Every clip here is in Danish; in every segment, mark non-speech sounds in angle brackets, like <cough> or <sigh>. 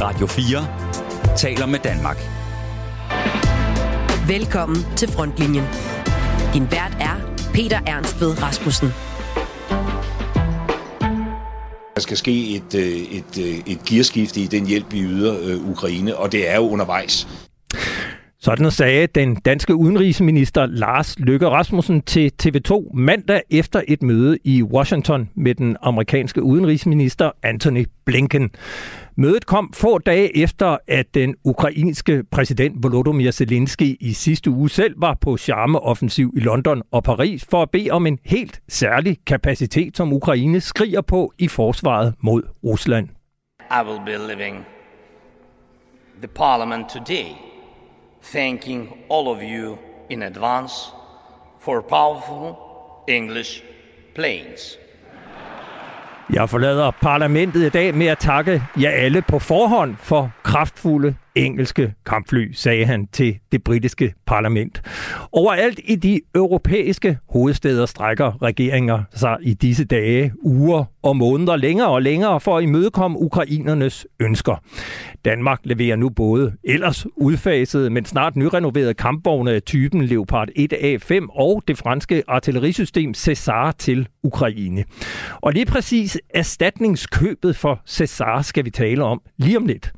Radio 4 taler med Danmark. Velkommen til Frontlinjen. Din vært er Peter Ernst ved Rasmussen. Der skal ske et, øh, et, øh, et gearskifte i den hjælp, vi yder øh, Ukraine, og det er jo undervejs. Sådan sagde den danske udenrigsminister Lars Løkke Rasmussen til TV2 mandag efter et møde i Washington med den amerikanske udenrigsminister Anthony Blinken. Mødet kom få dage efter, at den ukrainske præsident Volodymyr Zelensky i sidste uge selv var på charmeoffensiv i London og Paris for at bede om en helt særlig kapacitet, som Ukraine skriger på i forsvaret mod Rusland. I will be leaving the parliament today thanking all of you in advance for powerful English planes. Jeg forlader parlamentet i dag med at takke jer alle på forhånd for kraftfulde engelske kampfly, sagde han til det britiske parlament. Overalt i de europæiske hovedsteder strækker regeringer sig i disse dage, uger og måneder længere og længere for at imødekomme ukrainernes ønsker. Danmark leverer nu både ellers udfasede, men snart nyrenoverede kampvogne af typen Leopard 1A5 og det franske artillerisystem César til Ukraine. Og lige præcis erstatningskøbet for César skal vi tale om lige om lidt.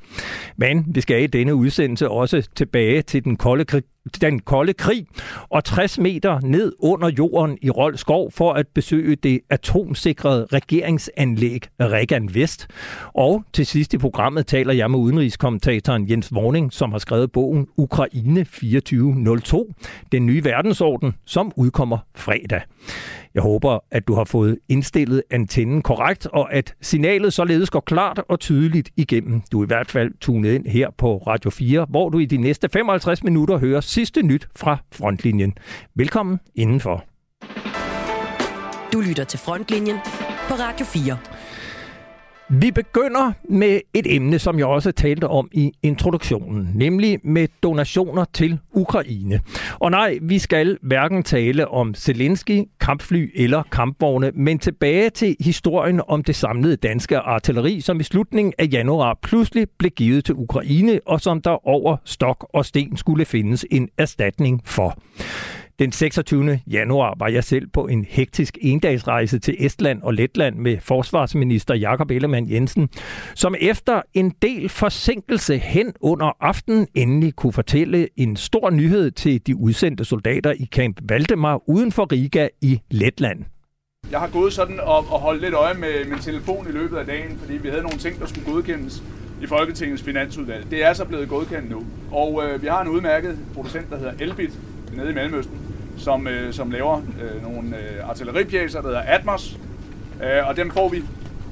Men vi skal i denne udsendelse også tilbage til den kolde krig, den kolde krig og 60 meter ned under jorden i Roldskov for at besøge det atomsikrede regeringsanlæg Regan Vest. Og til sidst i programmet taler jeg med udenrigskommentatoren Jens Vorning, som har skrevet bogen Ukraine 2402, den nye verdensorden, som udkommer fredag. Jeg håber, at du har fået indstillet antennen korrekt, og at signalet således går klart og tydeligt igennem. Du er i hvert fald tunet ind her på Radio 4, hvor du i de næste 55 minutter hører sidste nyt fra Frontlinjen. Velkommen indenfor. Du lytter til Frontlinjen på Radio 4. Vi begynder med et emne, som jeg også talte om i introduktionen, nemlig med donationer til Ukraine. Og nej, vi skal hverken tale om Zelensky, kampfly eller kampvogne, men tilbage til historien om det samlede danske artilleri, som i slutningen af januar pludselig blev givet til Ukraine, og som der over stok og sten skulle findes en erstatning for. Den 26. januar var jeg selv på en hektisk endagsrejse til Estland og Letland med forsvarsminister Jakob Ellemann Jensen, som efter en del forsinkelse hen under aftenen endelig kunne fortælle en stor nyhed til de udsendte soldater i Camp Valdemar uden for Riga i Letland. Jeg har gået sådan og, og holdt lidt øje med min telefon i løbet af dagen, fordi vi havde nogle ting, der skulle godkendes i Folketingets finansudvalg. Det er så blevet godkendt nu. Og øh, vi har en udmærket producent, der hedder Elbit, nede i Mellemøsten, som, øh, som laver øh, nogle øh, artilleripjæser, der hedder Atmos. Øh, og dem får vi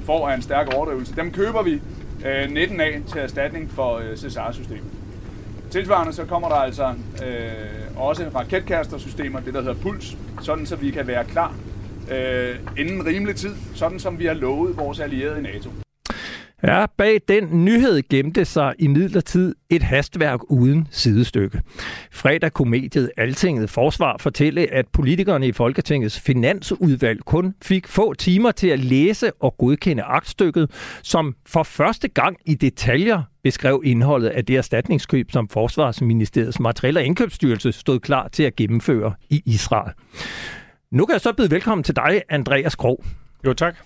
for af en stærk overdrivelse. Dem køber vi øh, 19 af til erstatning for øh, Cesar-systemet. Tilsvarende så kommer der altså øh, også raketkastersystemer, det der hedder Puls, sådan så vi kan være klar øh, inden rimelig tid, sådan som vi har lovet vores allierede i NATO. Ja, bag den nyhed gemte sig i midlertid et hastværk uden sidestykke. Fredag kunne mediet Altinget Forsvar fortælle, at politikerne i Folketingets finansudvalg kun fik få timer til at læse og godkende aktstykket, som for første gang i detaljer beskrev indholdet af det erstatningskøb, som Forsvarsministeriets materiel- og indkøbsstyrelse stod klar til at gennemføre i Israel. Nu kan jeg så byde velkommen til dig, Andreas Krog. Jo, tak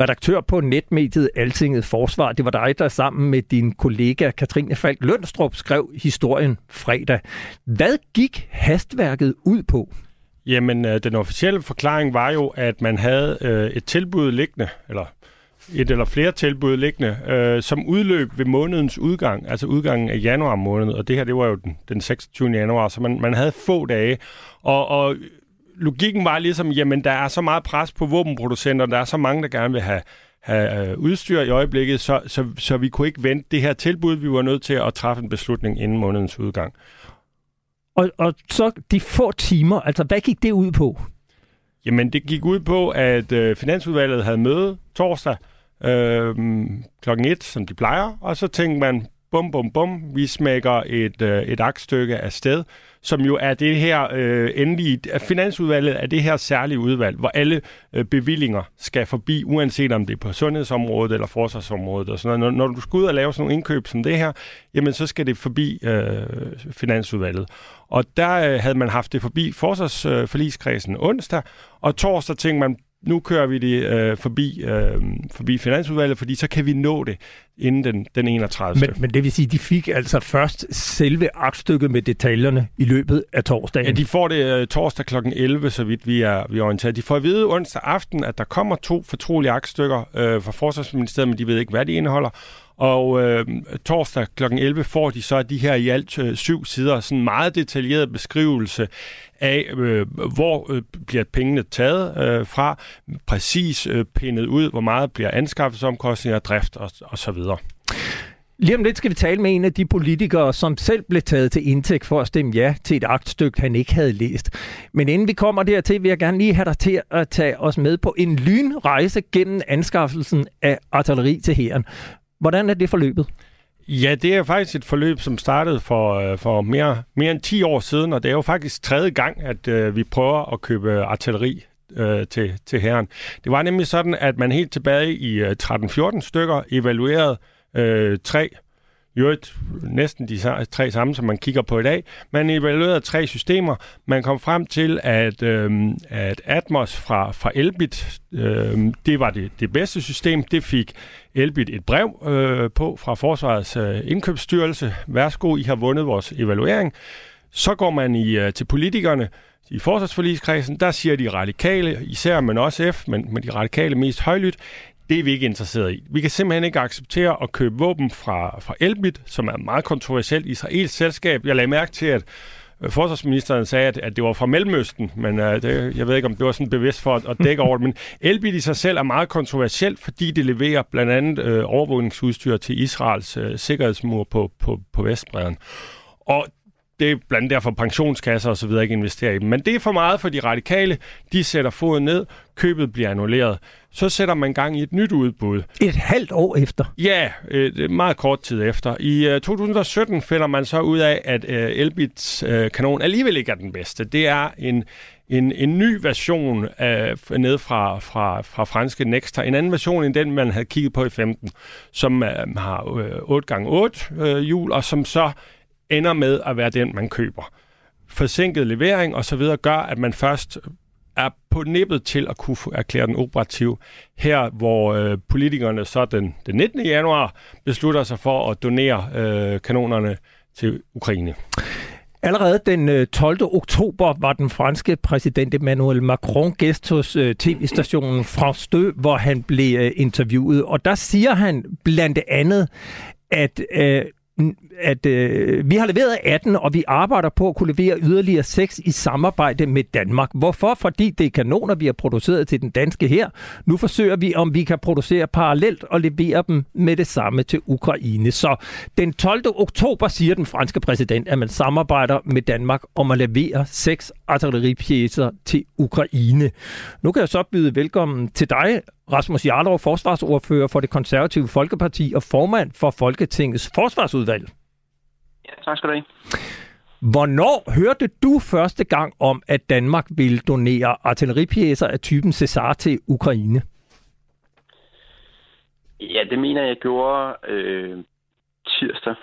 redaktør på netmediet Altinget Forsvar. Det var dig, der sammen med din kollega Katrine Falk Lønstrup skrev historien fredag. Hvad gik hastværket ud på? Jamen, øh, den officielle forklaring var jo, at man havde øh, et tilbud liggende, eller et eller flere tilbud liggende, øh, som udløb ved månedens udgang, altså udgangen af januar måned, og det her, det var jo den, den 26. januar, så man, man havde få dage, og, og logikken var ligesom, jamen der er så meget pres på våbenproducenter, der er så mange, der gerne vil have, have øh, udstyr i øjeblikket, så, så, så vi kunne ikke vente det her tilbud. Vi var nødt til at træffe en beslutning inden månedens udgang. Og, og så de få timer, altså hvad gik det ud på? Jamen det gik ud på, at øh, Finansudvalget havde møde torsdag øh, klokken 1, som de plejer, og så tænkte man, bum, bum, bum, vi smækker et, øh, et aktstykke af sted, som jo er det her øh, endelige, finansudvalget er det her særlige udvalg, hvor alle øh, bevillinger skal forbi, uanset om det er på sundhedsområdet eller forsvarsområdet og sådan noget. Når, når du skal ud og lave sådan nogle indkøb som det her, jamen så skal det forbi øh, finansudvalget. Og der øh, havde man haft det forbi forsvarsforligskredsen øh, onsdag, og torsdag tænkte man, nu kører vi det øh, forbi, øh, forbi Finansudvalget, fordi så kan vi nå det inden den, den 31. Men, men det vil sige, at de fik altså først selve aktstykket med detaljerne i løbet af torsdagen? Ja, de får det øh, torsdag kl. 11, så vidt vi er, vi er orienteret. De får at vide onsdag aften, at der kommer to fortrolige aktstykker øh, fra Forsvarsministeriet, men de ved ikke, hvad de indeholder. Og øh, torsdag kl. 11 får de så de her i alt øh, syv sider, sådan en meget detaljeret beskrivelse af, øh, hvor øh, bliver pengene taget øh, fra, præcis øh, pindet ud, hvor meget bliver anskaffelsesomkostninger, drift og, og så videre. Lige om lidt skal vi tale med en af de politikere, som selv blev taget til indtægt for at stemme ja til et aktstykke, han ikke havde læst. Men inden vi kommer dertil, vil jeg gerne lige have dig til at tage os med på en lynrejse gennem anskaffelsen af artilleri til hæren. Hvordan er det forløbet? Ja, det er faktisk et forløb, som startede for, øh, for mere, mere end 10 år siden, og det er jo faktisk tredje gang, at øh, vi prøver at købe øh, artilleri øh, til, til herren. Det var nemlig sådan, at man helt tilbage i øh, 13-14 stykker evaluerede øh, tre jo næsten de tre samme, som man kigger på i dag. Man evaluerede tre systemer. Man kom frem til, at, øh, at Atmos fra, fra Elbit, øh, det var det, det bedste system. Det fik Elbit et brev øh, på fra Forsvarets øh, indkøbsstyrelse. Værsgo, I har vundet vores evaluering. Så går man i, øh, til politikerne, i forsvarsforligskredsen, der siger de radikale, især men også F, men, men de radikale mest højlydt, det er vi ikke interesseret i. Vi kan simpelthen ikke acceptere at købe våben fra, fra Elbit, som er et meget kontroversielt israelsk selskab. Jeg lagde mærke til, at forsvarsministeren sagde, at, at det var fra Mellemøsten, men uh, det, jeg ved ikke, om det var sådan bevidst for at, at dække over det. Men elbil i sig selv er meget kontroversielt, fordi det leverer blandt andet uh, overvågningsudstyr til Israels uh, sikkerhedsmur på, på, på Vestbreden. Og det er blandt andet derfor pensionskasser og så videre ikke investerer i dem. Men det er for meget for de radikale. De sætter foden ned, købet bliver annulleret. Så sætter man gang i et nyt udbud. Et halvt år efter? Ja, et meget kort tid efter. I 2017 finder man så ud af, at Elbits kanon alligevel ikke er den bedste. Det er en, en, en ny version af, ned fra, fra, fra franske Nexter. En anden version end den, man havde kigget på i 15, som har uh, 8x8 uh, hjul, og som så ender med at være den, man køber. Forsinket levering og så videre gør, at man først er på nippet til at kunne erklære den operativ. Her, hvor øh, politikerne så den, den 19. januar beslutter sig for at donere øh, kanonerne til Ukraine. Allerede den øh, 12. Oktober var den franske præsident Emmanuel Macron gæst hos øh, tv-stationen France 2, hvor han blev øh, interviewet. Og der siger han blandt andet, at øh, at øh, vi har leveret 18, og vi arbejder på at kunne levere yderligere 6 i samarbejde med Danmark. Hvorfor? Fordi det er kanoner, vi har produceret til den danske her. Nu forsøger vi, om vi kan producere parallelt og levere dem med det samme til Ukraine. Så den 12. oktober siger den franske præsident, at man samarbejder med Danmark om at levere 6 artilleripjæser til Ukraine. Nu kan jeg så byde velkommen til dig, Rasmus Jarlov, forsvarsordfører for det konservative Folkeparti og formand for Folketingets forsvarsudvalg. Ja, tak skal du have. Hvornår hørte du første gang om, at Danmark ville donere artilleripjæser af typen Cesar til Ukraine? Ja, det mener jeg gjorde øh, tirsdag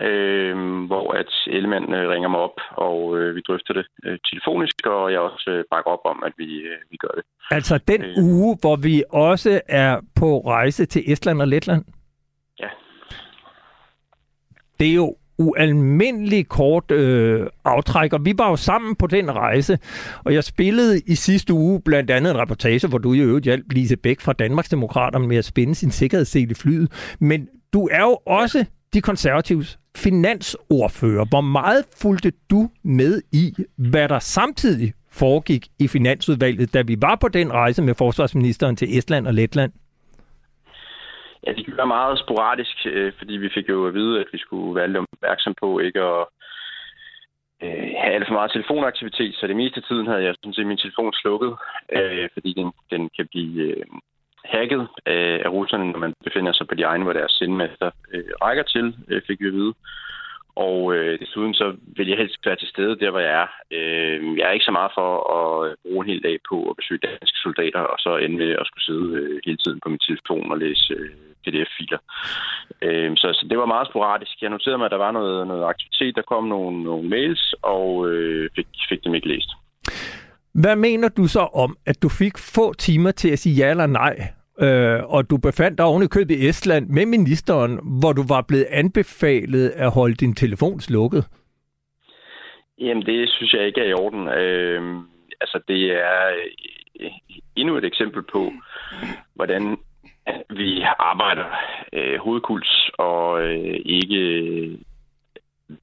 øh, hvor at Ellemann øh, ringer mig op, og øh, vi drøfter det øh, telefonisk, og jeg også øh, bakker op om, at vi, øh, vi gør det. Altså den øh, uge, hvor vi også er på rejse til Estland og Letland? Ja. Det er jo ualmindelig kort øh, aftræk, og vi var jo sammen på den rejse, og jeg spillede i sidste uge blandt andet en reportage, hvor du i øvrigt hjalp Lise Bæk fra Danmarksdemokraterne med at spænde sin sikkerhedssel i flyet, men du er jo også de konservatives finansordfører. Hvor meget fulgte du med i, hvad der samtidig foregik i Finansudvalget, da vi var på den rejse med forsvarsministeren til Estland og Letland? Ja, det gjorde meget sporadisk, øh, fordi vi fik jo at vide, at vi skulle være lidt opmærksom på ikke at øh, have alt for meget telefonaktivitet, så det meste af tiden havde jeg sådan set min telefon slukket, øh, fordi den, den kan blive øh, hacket øh, af russerne, når man befinder sig på de egne, hvor deres sendmester øh, rækker til, øh, fik vi at vide. Og øh, desuden så vil jeg helst være til stede der, hvor jeg er. Øh, jeg er ikke så meget for at øh, bruge en hel dag på at besøge danske soldater, og så ende med at skulle sidde øh, hele tiden på min telefon og læse øh, PDF-filer. Øh, så, så det var meget sporadisk. Jeg noterede mig, at der var noget, noget aktivitet. Der kom nogle, nogle mails, og øh, fik, fik dem ikke læst. Hvad mener du så om, at du fik få timer til at sige ja eller nej øh, og du befandt dig oven i købet i Estland med ministeren, hvor du var blevet anbefalet at holde din telefon slukket? Jamen, det synes jeg ikke er i orden. Øh, altså, det er øh, endnu et eksempel på, hvordan vi arbejder øh, hovedkuls og øh, ikke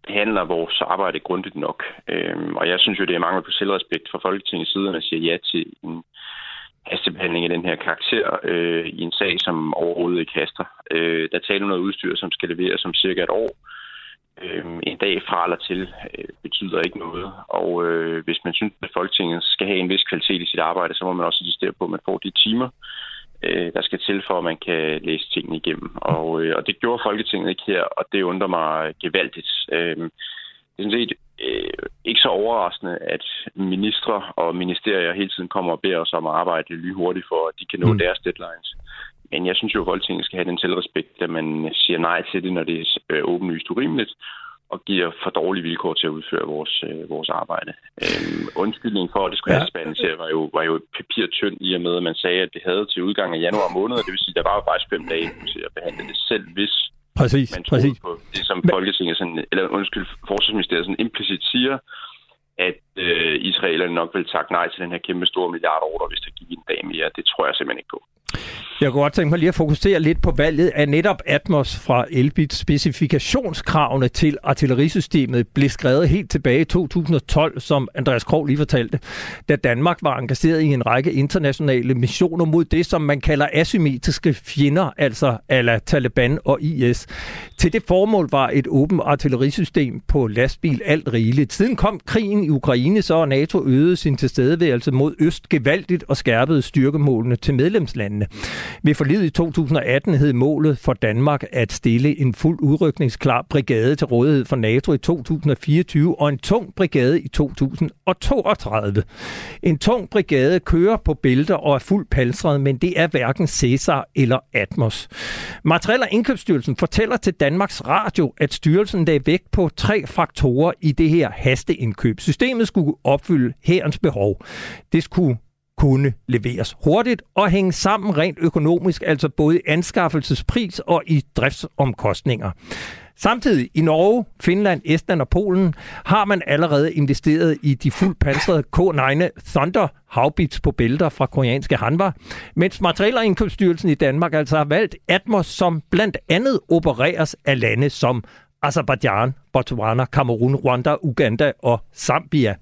behandler vores arbejde grundigt nok. Øh, og jeg synes jo, det er mangel på selvrespekt fra Folketingets side, at man siger ja til en hastebehandling af den her karakter øh, i en sag, som overhovedet ikke haster. Øh, der taler noget udstyr, som skal leveres om cirka et år. Øh, en dag fra eller til øh, betyder ikke noget. Og øh, hvis man synes, at Folketinget skal have en vis kvalitet i sit arbejde, så må man også insistere på, at man får de timer, øh, der skal til, for at man kan læse tingene igennem. Og, øh, og det gjorde Folketinget ikke her, og det undrer mig gevaldigt. Øh, det er sådan set øh, ikke så overraskende, at ministre og ministerier hele tiden kommer og beder os om at arbejde lynhurtigt for, at de kan nå mm. deres deadlines. Men jeg synes jo, at Folketinget skal have den selvrespekt, at man siger nej til det, når det er øh, åbenlyst urimeligt, og giver for dårlige vilkår til at udføre vores, øh, vores arbejde. Øhm, undskyldningen for, at det skulle ja. have var jo, var jo papirtynd i og med, at man sagde, at det havde til udgang af januar måned, det vil sige, at der var jo faktisk fem dage til at behandle det selv, hvis Præcis, man præcis. på det, som Folketinget, sådan, eller undskyld, Forsvarsministeriet sådan implicit siger, at øh, israelerne nok vil takke nej til den her kæmpe store milliardorder, hvis der gik en dag mere. Det tror jeg simpelthen ikke på. Jeg kunne godt tænke mig lige at fokusere lidt på valget af netop Atmos fra Elbit. Specifikationskravene til artillerisystemet blev skrevet helt tilbage i 2012, som Andreas Krog lige fortalte, da Danmark var engageret i en række internationale missioner mod det, som man kalder asymmetriske fjender, altså ala Taliban og IS. Til det formål var et åbent artillerisystem på lastbil alt rigeligt. Siden kom krigen i Ukraine, så NATO øgede sin tilstedeværelse mod øst gevaldigt og skærpede styrkemålene til medlemslandene. Ved forlidet i 2018 hed målet for Danmark at stille en fuld udrykningsklar brigade til rådighed for NATO i 2024 og en tung brigade i 2032. En tung brigade kører på bælter og er fuldt palsret, men det er hverken Cæsar eller Atmos. Materiel- og Indkøbsstyrelsen fortæller til Danmarks Radio, at styrelsen lagde vægt på tre faktorer i det her hasteindkøb. Systemet skulle opfylde herrens behov. Det skulle kunne leveres hurtigt og hænge sammen rent økonomisk, altså både i anskaffelsespris og i driftsomkostninger. Samtidig i Norge, Finland, Estland og Polen har man allerede investeret i de fuldt pansrede K9 Thunder havbits på bælter fra koreanske Hanwha, mens Materiel- og Indkøbsstyrelsen i Danmark altså har valgt Atmos, som blandt andet opereres af lande som Azerbaijan, Botswana, Kamerun, Rwanda, Uganda og Zambia.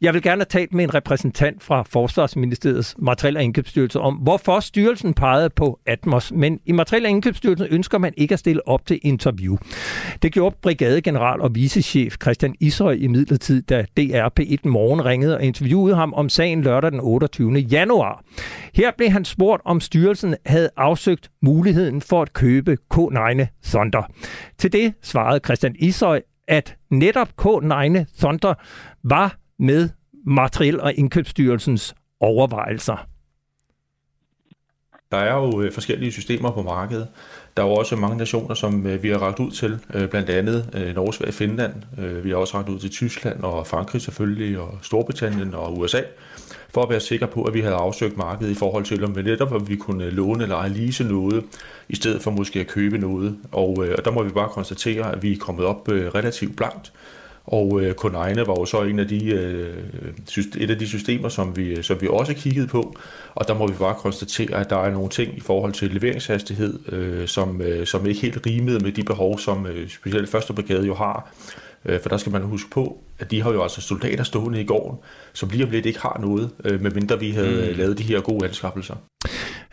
Jeg vil gerne have talt med en repræsentant fra Forsvarsministeriets Materiel- og Indkøbsstyrelse om, hvorfor styrelsen pegede på Atmos, men i Materiel- og Indkøbsstyrelsen ønsker man ikke at stille op til interview. Det gjorde brigadegeneral og vicechef Christian Ishøj i midlertid, da DRP1 Morgen ringede og interviewede ham om sagen lørdag den 28. januar. Her blev han spurgt, om styrelsen havde afsøgt muligheden for at købe K9 Thunder. Til det svarede Christian Ishøj, at netop K9 Thunder var med Materiel- og Indkøbsstyrelsens overvejelser? Der er jo øh, forskellige systemer på markedet. Der er jo også mange nationer, som øh, vi har ragt ud til, øh, blandt andet Norge, Sverige Finland. Vi har også ragt ud til Tyskland og Frankrig selvfølgelig, og Storbritannien og USA, for at være sikre på, at vi havde afsøgt markedet i forhold til, om vi netop vi kunne øh, låne eller lease noget, i stedet for måske at købe noget. Og, øh, og der må vi bare konstatere, at vi er kommet op øh, relativt blankt. Og øh, var jo så en af de, øh, et af de systemer, som vi, som vi også kiggede på. Og der må vi bare konstatere, at der er nogle ting i forhold til leveringshastighed, øh, som, øh, som ikke helt rimede med de behov, som øh, specielt første brigade jo har. Øh, for der skal man huske på, at de har jo altså soldater stående i gården, som lige om lidt ikke har noget, øh, medmindre vi havde mm. lavet de her gode anskaffelser.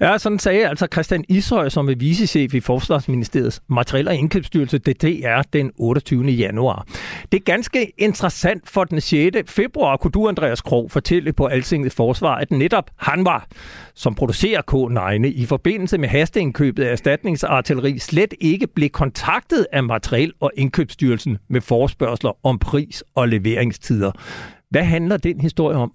Ja, sådan sagde altså Christian Ishøj, som er vicechef i Forsvarsministeriets Materiel- og Indkøbsstyrelse, det er den 28. januar. Det er ganske interessant for den 6. februar, kunne du, Andreas Krog, fortælle på Altinget Forsvar, at netop han var, som producerer K9, i forbindelse med hasteindkøbet af erstatningsartilleri, slet ikke blev kontaktet af Materiel- og Indkøbsstyrelsen med forspørgseler om pris og leveringstider. Hvad handler den historie om?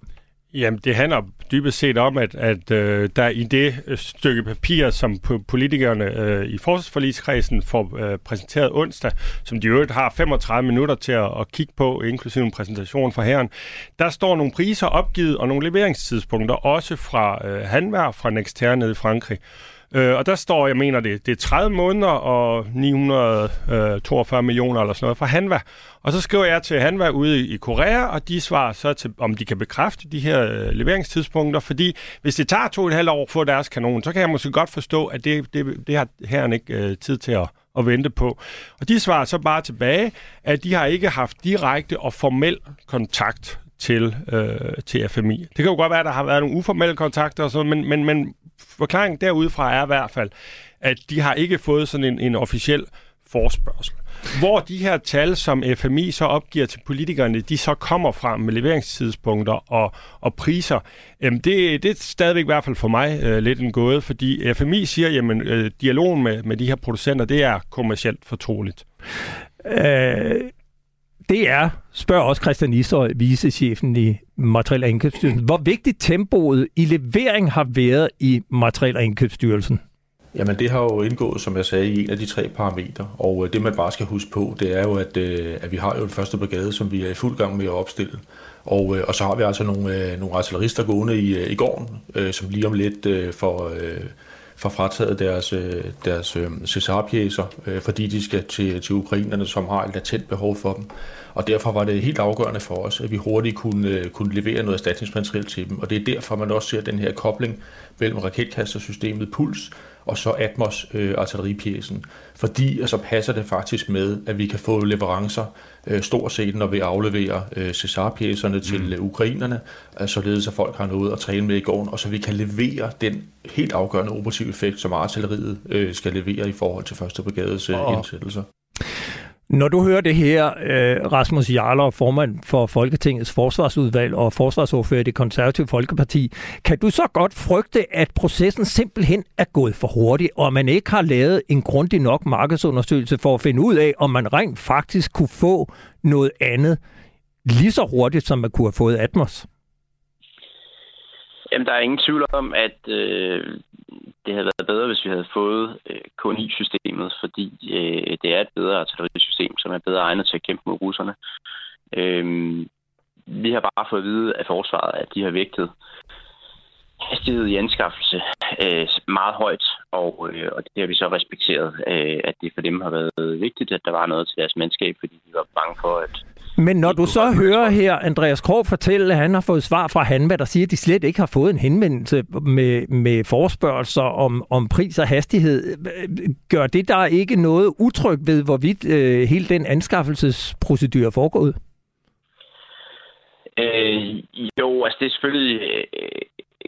Jamen, det handler dybest set om, at, at øh, der i det øh, stykke papir, som politikerne øh, i forsvarsforligskredsen får øh, præsenteret onsdag, som de øvrigt har 35 minutter til at, at kigge på, inklusive en præsentation fra herren, der står nogle priser opgivet og nogle leveringstidspunkter, også fra øh, Hanvær fra Nexter nede i Frankrig. Øh, og der står, jeg mener det, det er 30 måneder og 942 øh, millioner eller sådan noget fra Hanva. Og så skriver jeg til Hanva ude i, Korea, og de svarer så til, om de kan bekræfte de her øh, leveringstidspunkter, fordi hvis det tager to og et halvt år at få deres kanon, så kan jeg måske godt forstå, at det, det, det har herren ikke øh, tid til at, at vente på. Og de svarer så bare tilbage, at de har ikke haft direkte og formel kontakt til, øh, til FMI. Det kan jo godt være, at der har været nogle uformelle kontakter og sådan, men, men, men forklaringen derudfra er i hvert fald, at de har ikke fået sådan en, en officiel forspørgsel. Hvor de her tal, som FMI så opgiver til politikerne, de så kommer fra med leveringstidspunkter og, og priser, øhm, det, det er stadigvæk i hvert fald for mig øh, lidt en gåde, fordi FMI siger, at øh, dialogen med, med de her producenter, det er kommercielt fortroligt. Øh, det er, spørger også Christian Isøj, vicechefen i Materiel- og Indkøbsstyrelsen. Hvor vigtigt tempoet i levering har været i Materiel- og Indkøbsstyrelsen? Jamen det har jo indgået, som jeg sagde, i en af de tre parametre. Og øh, det man bare skal huske på, det er jo, at, øh, at vi har jo en første brigade, som vi er i fuld gang med at opstille. Og, øh, og så har vi altså nogle, nogle artillerister gående i, i gården, som lige om lidt får, får frataget deres, deres Cesar-pjæser, fordi de skal til, til ukrainerne, som har et latent behov for dem. Og derfor var det helt afgørende for os, at vi hurtigt kunne, kunne levere noget erstatningsmateriel til dem. Og det er derfor, man også ser den her kobling mellem raketkastersystemet Puls og så Atmos øh, artilleripjæsen. Fordi så passer det faktisk med, at vi kan få leverancer øh, stort set, når vi afleverer øh, Cesar-pjæserne til mm. ukrainerne, øh, således at folk har noget at træne med i gården, og så vi kan levere den helt afgørende operative effekt, som artilleriet øh, skal levere i forhold til første brigades øh, indsættelser. Når du hører det her, øh, Rasmus Jarler, formand for Folketingets forsvarsudvalg og forsvarsordfører i det konservative Folkeparti, kan du så godt frygte, at processen simpelthen er gået for hurtigt, og man ikke har lavet en grundig nok markedsundersøgelse for at finde ud af, om man rent faktisk kunne få noget andet lige så hurtigt, som man kunne have fået Atmos? Jamen, der er ingen tvivl om, at øh, det havde været bedre, hvis vi havde fået øh, K9-systemet, fordi øh, det er et bedre artillerisystem, som er bedre egnet til at kæmpe mod russerne. Øh, vi har bare fået at vide af forsvaret, at de har vægtet hastighed i anskaffelse øh, meget højt, og, øh, og det har vi så respekteret, øh, at det for dem har været vigtigt, at der var noget til deres mandskab, fordi de var bange for, at men når du så hører her Andreas Krog fortælle, at han har fået svar fra Hanva, der siger, at de slet ikke har fået en henvendelse med, med forspørgelser om, om pris og hastighed, gør det der ikke noget utryg ved, hvorvidt øh, hele den anskaffelsesprocedur er foregået? Øh, jo, altså det er selvfølgelig øh,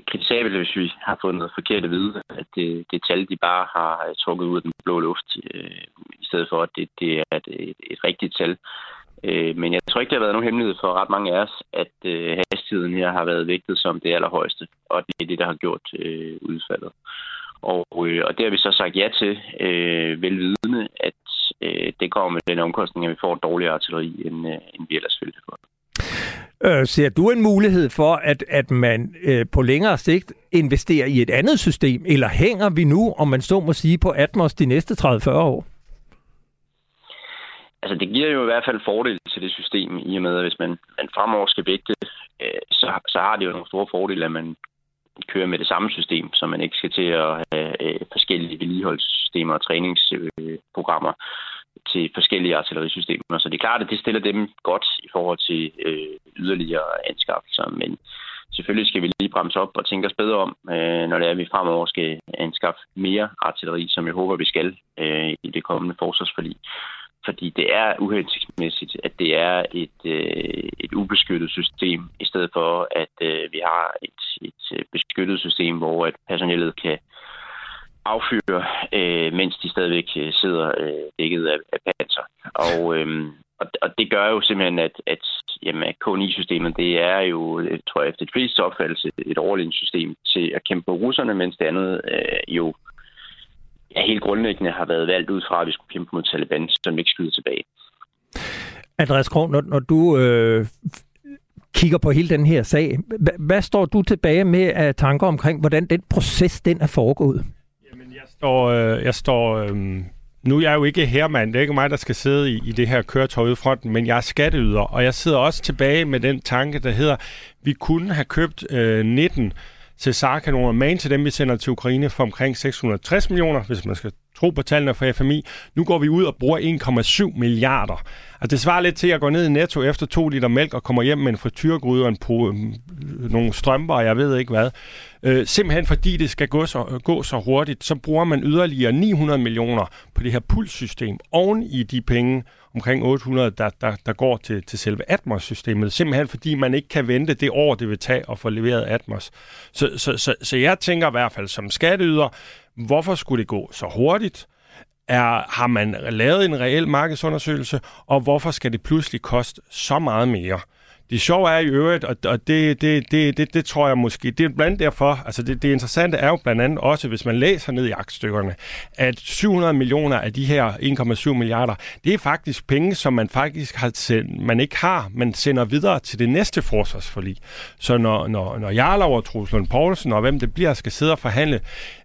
kritisabelt, hvis vi har fået noget forkert at vide, at det, det tal, de bare har øh, trukket ud af den blå luft, øh, i stedet for, at det, det er et, et, et rigtigt tal. Øh, men jeg tror ikke, det har været nogen hemmelighed for ret mange af os, at øh, hastigheden her har været vægtet som det allerhøjeste, og det er det, der har gjort øh, udfaldet. Og, øh, og det har vi så sagt ja til, øh, velvidende, at øh, det kommer med den omkostning, at vi får dårligere artilleri, end, øh, end vi ellers ville få. Øh, ser du en mulighed for, at, at man øh, på længere sigt investerer i et andet system, eller hænger vi nu, om man så må sige, på Atmos de næste 30-40 år? Altså, det giver jo i hvert fald fordel til det system, i og med, at hvis man, man fremover skal vægte, øh, så, så har det jo nogle store fordele, at man kører med det samme system, så man ikke skal til at have øh, forskellige vedligeholdelsessystemer og træningsprogrammer til forskellige artillerisystemer. Så det er klart, at det stiller dem godt i forhold til øh, yderligere anskaffelser, men selvfølgelig skal vi lige bremse op og tænke os bedre om, øh, når det er, at vi fremover skal anskaffe mere artilleri, som jeg håber, vi skal øh, i det kommende forsvarsforlig fordi det er uhensigtsmæssigt, at det er et, øh, et ubeskyttet system, i stedet for at øh, vi har et, et øh, beskyttet system, hvor at personellet kan affyre, øh, mens de stadigvæk øh, sidder øh, dækket af, af panser. Og, øh, og, og det gør jo simpelthen, at, at jamen, K9-systemet, det er jo, øh, tror jeg, efter de fleste opfattelse, et overledningssystem til at kæmpe på russerne, mens det andet øh, jo ja, helt grundlæggende har været valgt ud fra, at vi skulle kæmpe mod Taliban, som ikke skyder tilbage. Andreas Krog, når, når du øh, kigger på hele den her sag, hvad, hvad står du tilbage med af tanker omkring, hvordan den proces den er foregået? Jeg står, øh, jeg står øh, nu er jeg jo ikke hermand, det er ikke mig, der skal sidde i, i det her køretøj ude fronten, men jeg er skatteyder, og jeg sidder også tilbage med den tanke, der hedder, vi kunne have købt øh, 19 Cesar-kanoner, man til dem, vi sender til Ukraine for omkring 660 millioner, hvis man skal tro på tallene fra FMI. Nu går vi ud og bruger 1,7 milliarder. Altså, det svarer lidt til, at jeg går ned i Netto efter to liter mælk og kommer hjem med en frityrgryde og en po- øh, nogle strømper, og jeg ved ikke hvad. Øh, simpelthen fordi det skal gå så, gå så hurtigt, så bruger man yderligere 900 millioner på det her pulssystem oven i de penge, omkring 800, der, der, der går til, til selve Atmos-systemet. Simpelthen fordi man ikke kan vente det år, det vil tage at få leveret Atmos. Så, så, så, så jeg tænker i hvert fald som skatteyder, hvorfor skulle det gå så hurtigt? Er, har man lavet en reel markedsundersøgelse, og hvorfor skal det pludselig koste så meget mere? Det sjove er i øvrigt, og, og det, det, det, det, det tror jeg måske, det er blandt derfor, altså det, det interessante er jo blandt andet også, hvis man læser ned i aktstykkerne, at 700 millioner af de her 1,7 milliarder, det er faktisk penge, som man faktisk har sendt, man ikke har, man sender videre til det næste forsvarsforlig. Så når, når, når Jarlov og Truslund Poulsen og hvem det bliver, skal sidde og forhandle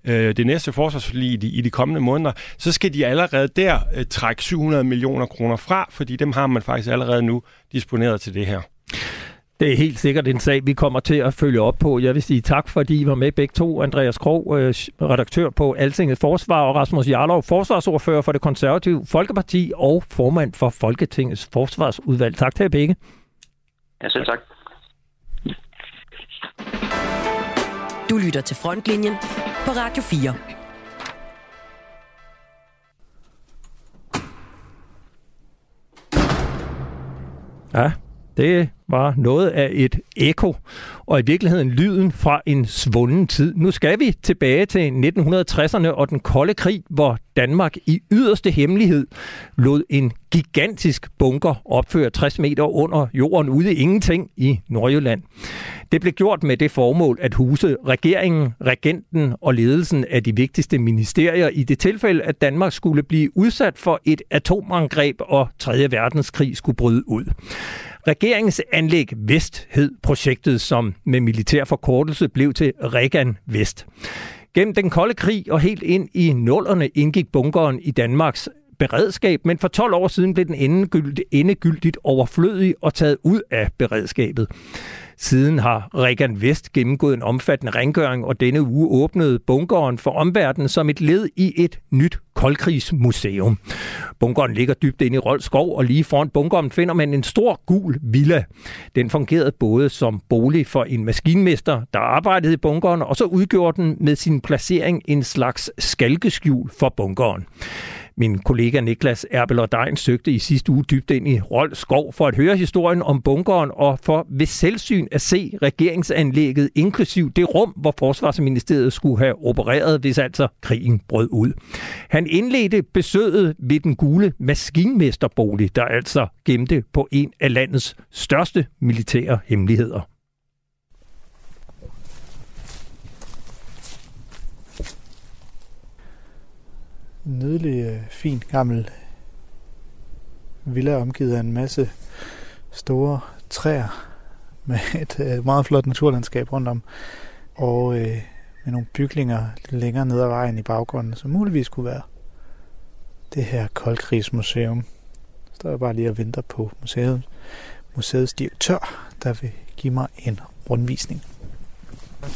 øh, det næste forsvarsforlig i de, i de kommende måneder, så skal de allerede der øh, trække 700 millioner kroner fra, fordi dem har man faktisk allerede nu disponeret til det her. Det er helt sikkert en sag, vi kommer til at følge op på. Jeg vil sige tak, fordi I var med begge to. Andreas Krog, øh, redaktør på Altinget Forsvar, og Rasmus Jarlov, forsvarsordfører for det konservative Folkeparti og formand for Folketingets Forsvarsudvalg. Tak til jer begge. Ja, selv tak. Du lytter til Frontlinjen på Radio 4. Ja, det var noget af et eko, og i virkeligheden lyden fra en svunden tid. Nu skal vi tilbage til 1960'erne og den kolde krig, hvor Danmark i yderste hemmelighed lod en gigantisk bunker opføre 60 meter under jorden ude i ingenting i Nordjylland. Det blev gjort med det formål at huse regeringen, regenten og ledelsen af de vigtigste ministerier i det tilfælde, at Danmark skulle blive udsat for et atomangreb og 3. verdenskrig skulle bryde ud. Regeringens anlæg Vest hed projektet, som med militær forkortelse blev til Regan Vest. Gennem den kolde krig og helt ind i nullerne indgik bunkeren i Danmarks beredskab, men for 12 år siden blev den endegyldigt, endegyldigt overflødig og taget ud af beredskabet. Siden har Regan Vest gennemgået en omfattende rengøring, og denne uge åbnede bunkeren for omverdenen som et led i et nyt koldkrigsmuseum. Bunkeren ligger dybt inde i Rold Skov, og lige foran bunkeren finder man en stor gul villa. Den fungerede både som bolig for en maskinmester, der arbejdede i bunkeren, og så udgjorde den med sin placering en slags skalkeskjul for bunkeren. Min kollega Niklas Erbel og Dein søgte i sidste uge dybt ind i Rold Skov for at høre historien om bunkeren og for ved selvsyn at se regeringsanlægget, inklusiv det rum, hvor Forsvarsministeriet skulle have opereret, hvis altså krigen brød ud. Han indledte besøget ved den gule maskinmesterbolig, der altså gemte på en af landets største militære hemmeligheder. Nydelig, øh, fin, gammel villa omgivet af en masse store træer med et øh, meget flot naturlandskab rundt om, og øh, med nogle bygninger lidt længere ned ad vejen i baggrunden, som muligvis kunne være det her koldkrigsmuseum. Så står jeg bare lige og venter på museet, museets direktør, der vil give mig en rundvisning.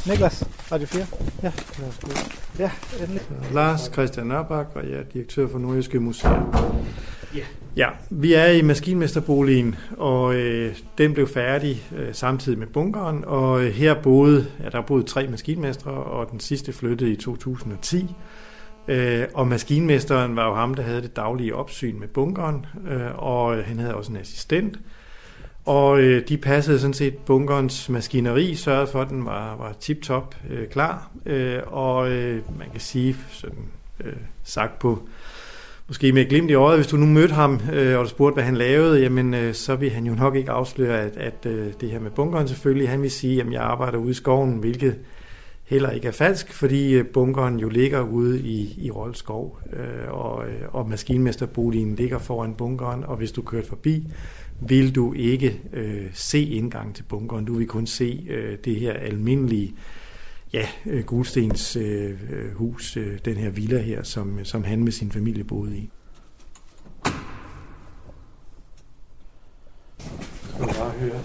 Niklas, Radio 4. Ja, ja endelig. Lars Christian Nørbak, og jeg er direktør for Nordjyske Museer. Ja. Ja, vi er i maskinmesterboligen, og øh, den blev færdig øh, samtidig med bunkeren, og øh, her boede, ja, der boede tre maskinmestre, og den sidste flyttede i 2010. Øh, og maskinmesteren var jo ham, der havde det daglige opsyn med bunkeren, øh, og han havde også en assistent. Og øh, de passede sådan set bunkerens maskineri, sørgede for, at den var, var tip-top øh, klar. Øh, og øh, man kan sige, sådan, øh, sagt på måske med glimt i øjet, hvis du nu mødte ham øh, og du spurgte, hvad han lavede, jamen øh, så vil han jo nok ikke afsløre, at, at øh, det her med bunkeren selvfølgelig, han vil sige, at jeg arbejder ude i skoven, hvilket heller ikke er falsk, fordi øh, bunkeren jo ligger ude i, i Rold Skov, øh, og, øh, og maskinmesterboligen ligger foran bunkeren, og hvis du kører forbi, vil du ikke øh, se indgang til bunkeren. Du vil kun se øh, det her almindelige ja, øh, Gulstens øh, hus, øh, den her villa her, som, som han med sin familie boede i. Bare høre.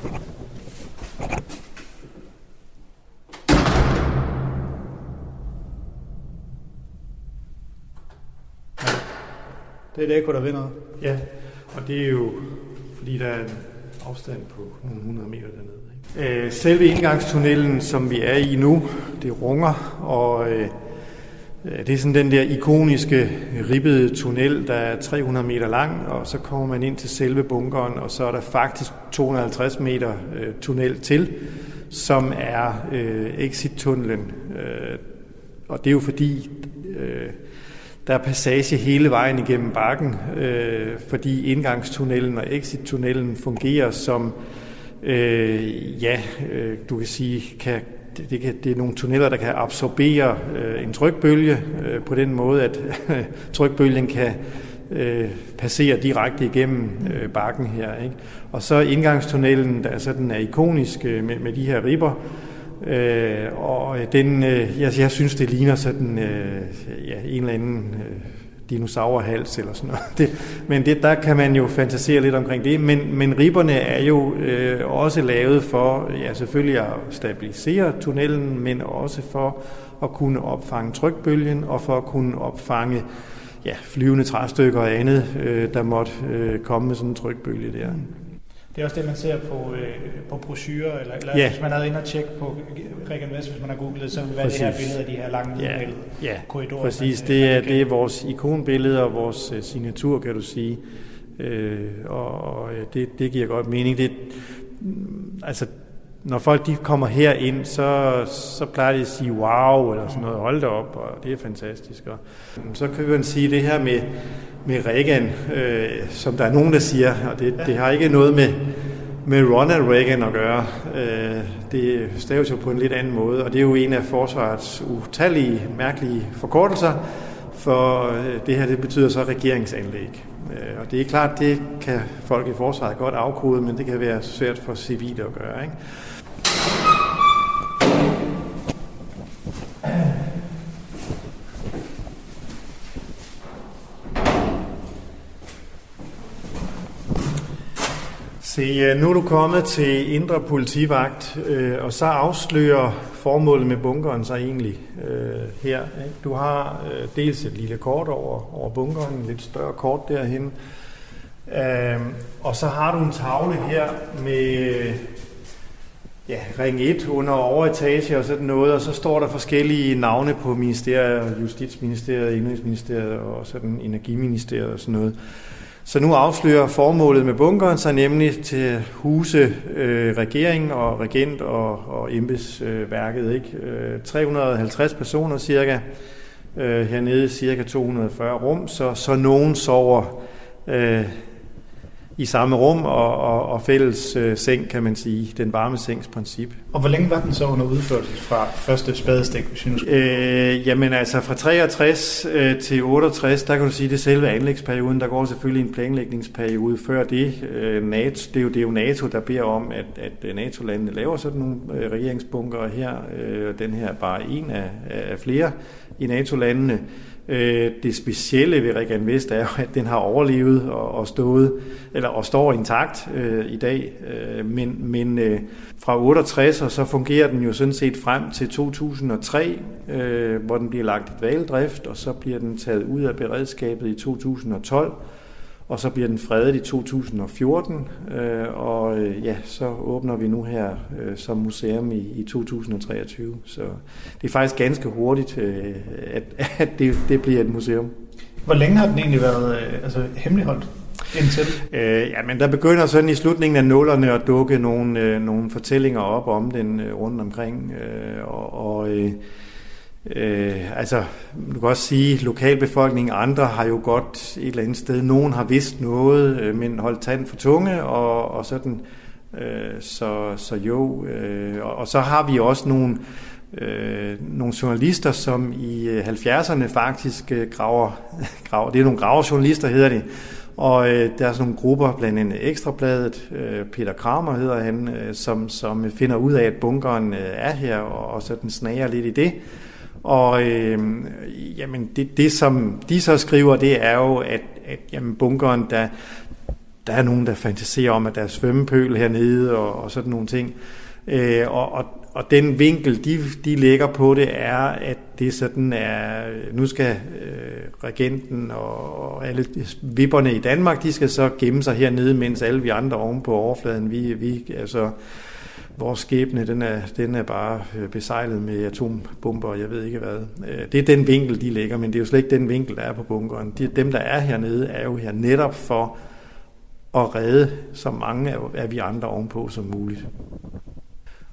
Det er det ekko, der vinder. Ja, og det er jo, fordi der er en afstand på nogle 100 meter dernede. Ikke? Øh, selve indgangstunnelen, som vi er i nu, det runger, og øh, det er sådan den der ikoniske ribbede tunnel, der er 300 meter lang, og så kommer man ind til selve bunkeren, og så er der faktisk 250 meter øh, tunnel til, som er øh, exit-tunnelen. Øh, og det er jo fordi, øh, der er passage hele vejen igennem bakken, øh, fordi indgangstunnelen og exit-tunnelen fungerer som, øh, ja, øh, du kan sige, kan, det, kan, det er nogle tunneller, der kan absorbere øh, en trykbølge øh, på den måde, at øh, <laughs> trykbølgen kan øh, passere direkte igennem øh, bakken her. Ikke? Og så indgangstunnelen, der altså, den er ikonisk øh, med, med de her ribber, Øh, og øh, den, øh, jeg, jeg synes, det ligner sådan øh, ja, en eller anden øh, dinosaurhals eller sådan noget. <laughs> Det, men det, der kan man jo fantasere lidt omkring det. Men, men ribberne er jo øh, også lavet for ja, selvfølgelig at stabilisere tunnelen, men også for at kunne opfange trykbølgen og for at kunne opfange ja, flyvende træstykker og andet, øh, der måtte øh, komme med sådan en trykbølge der. Mm. Det er også det, man ser på, øh, på brochurer, eller, eller ja. hvis man havde inde og tjekke på Regan Vest, hvis man har googlet, så vil være det her billede af de her lange ja. ja. korridorer. Præcis, man, det, er, det er vores ikonbillede og vores uh, signatur, kan du sige. Øh, og det, det giver godt mening. Det, altså, når folk de kommer her ind, så, så plejer de at sige wow, eller sådan noget, hold da op, og det er fantastisk. Og, så kan man sige det her med, med Reagan, øh, som der er nogen, der siger, og det, det har ikke noget med, med Ronald Reagan at gøre. Øh, det staves jo på en lidt anden måde, og det er jo en af forsvarets utallige, mærkelige forkortelser, for øh, det her det betyder så regeringsanlæg. Øh, og det er klart, det kan folk i forsvaret godt afkode, men det kan være svært for civile at gøre. Ikke? Se, øh, nu er du kommet til Indre Politivagt, øh, og så afslører formålet med bunkeren sig egentlig øh, her. Ikke? Du har øh, dels et lille kort over, over bunkeren, et lidt større kort derhen, øh, og så har du en tavle her med ja, ring 1 under overetage og sådan noget, og så står der forskellige navne på ministeriet, Justitsministeriet, Indrigsministeriet og sådan Energiministeriet og sådan noget. Så nu afslører formålet med bunkeren sig nemlig til huse øh, regering og regent og, og embedsværket. Ikke? Øh, 350 personer cirka, øh, hernede cirka 240 rum, så, så nogen sover øh, i samme rum og, og, og fælles øh, seng, kan man sige. Den varme sengs princip. Og hvor længe var den så under udførelse fra første spadestik, hvis nu øh, Jamen altså fra 63 øh, til 68, der kan du sige, det er selve anlægsperioden. Der går selvfølgelig en planlægningsperiode før det. Øh, NATO, det, er jo, det er jo NATO, der beder om, at, at NATO-landene laver sådan nogle øh, regeringsbunker her. Øh, den her er bare en af, af flere i NATO-landene. Øh, det specielle ved Regan Vest er jo, at den har overlevet og, og stået, eller og står intakt øh, i dag. Øh, men men øh, fra 68 og så fungerer den jo sådan set frem til 2003, øh, hvor den bliver lagt i dvaledrift, og så bliver den taget ud af beredskabet i 2012 og så bliver den fredet i 2014, øh, og øh, ja, så åbner vi nu her øh, som museum i, i 2023. Så det er faktisk ganske hurtigt, øh, at, <laughs> at det, det bliver et museum. Hvor længe har den egentlig været øh, altså, hemmeligholdt? Indtil? Øh, ja, men der begynder sådan i slutningen af nullerne at dukke nogle, øh, nogle fortællinger op om den øh, rundt omkring. Øh, og og øh, øh, altså, du kan også sige, at lokalbefolkningen andre har jo godt et eller andet sted. Nogen har vidst noget, øh, men holdt tanden for tunge, og, og sådan. Øh, så, så jo, øh, og, og så har vi også nogle øh, nogle journalister, som i øh, 70'erne faktisk øh, graver, <laughs> graver, det er nogle graverjournalister hedder det, og øh, der er sådan nogle grupper, blandt andet Ekstrabladet, øh, Peter Kramer hedder han, øh, som, som finder ud af, at bunkeren øh, er her, og, og sådan snager lidt i det. Og øh, jamen det, det, som de så skriver, det er jo, at, at jamen, bunkeren, der, der er nogen, der fantaserer om, at der er svømmepøl hernede, og, og sådan nogle ting. Øh, og, og, og den vinkel, de, de lægger på det, er, at det sådan er, nu skal øh, regenten og alle vipperne i Danmark, de skal så gemme sig hernede, mens alle vi andre oven på overfladen, vi, vi altså, vores skæbne, den er, den er bare øh, besejlet med atombomber, og jeg ved ikke hvad. Øh, det er den vinkel, de lægger, men det er jo slet ikke den vinkel, der er på bunkeren. De, dem, der er hernede, er jo her netop for at redde så mange af vi andre ovenpå som muligt.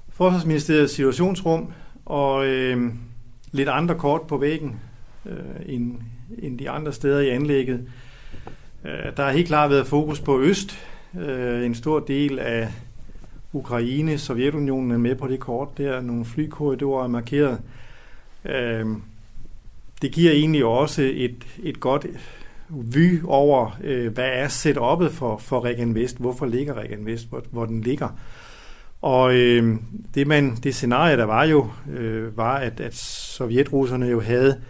Forsvarsministeriets situationsrum og øh, lidt andre kort på væggen øh, end, end de andre steder i anlægget. Øh, der har helt klart været fokus på Øst. Øh, en stor del af Ukraine, Sovjetunionen er med på det kort der. Nogle flykorridorer er markeret. Øh, det giver egentlig også et, et godt vy over, øh, hvad er setup'et for, for Regen Vest? Hvorfor ligger Regen Vest, hvor, hvor den ligger? Og øh, det, man, det scenarie, der var jo, øh, var, at, at sovjetrusserne jo havde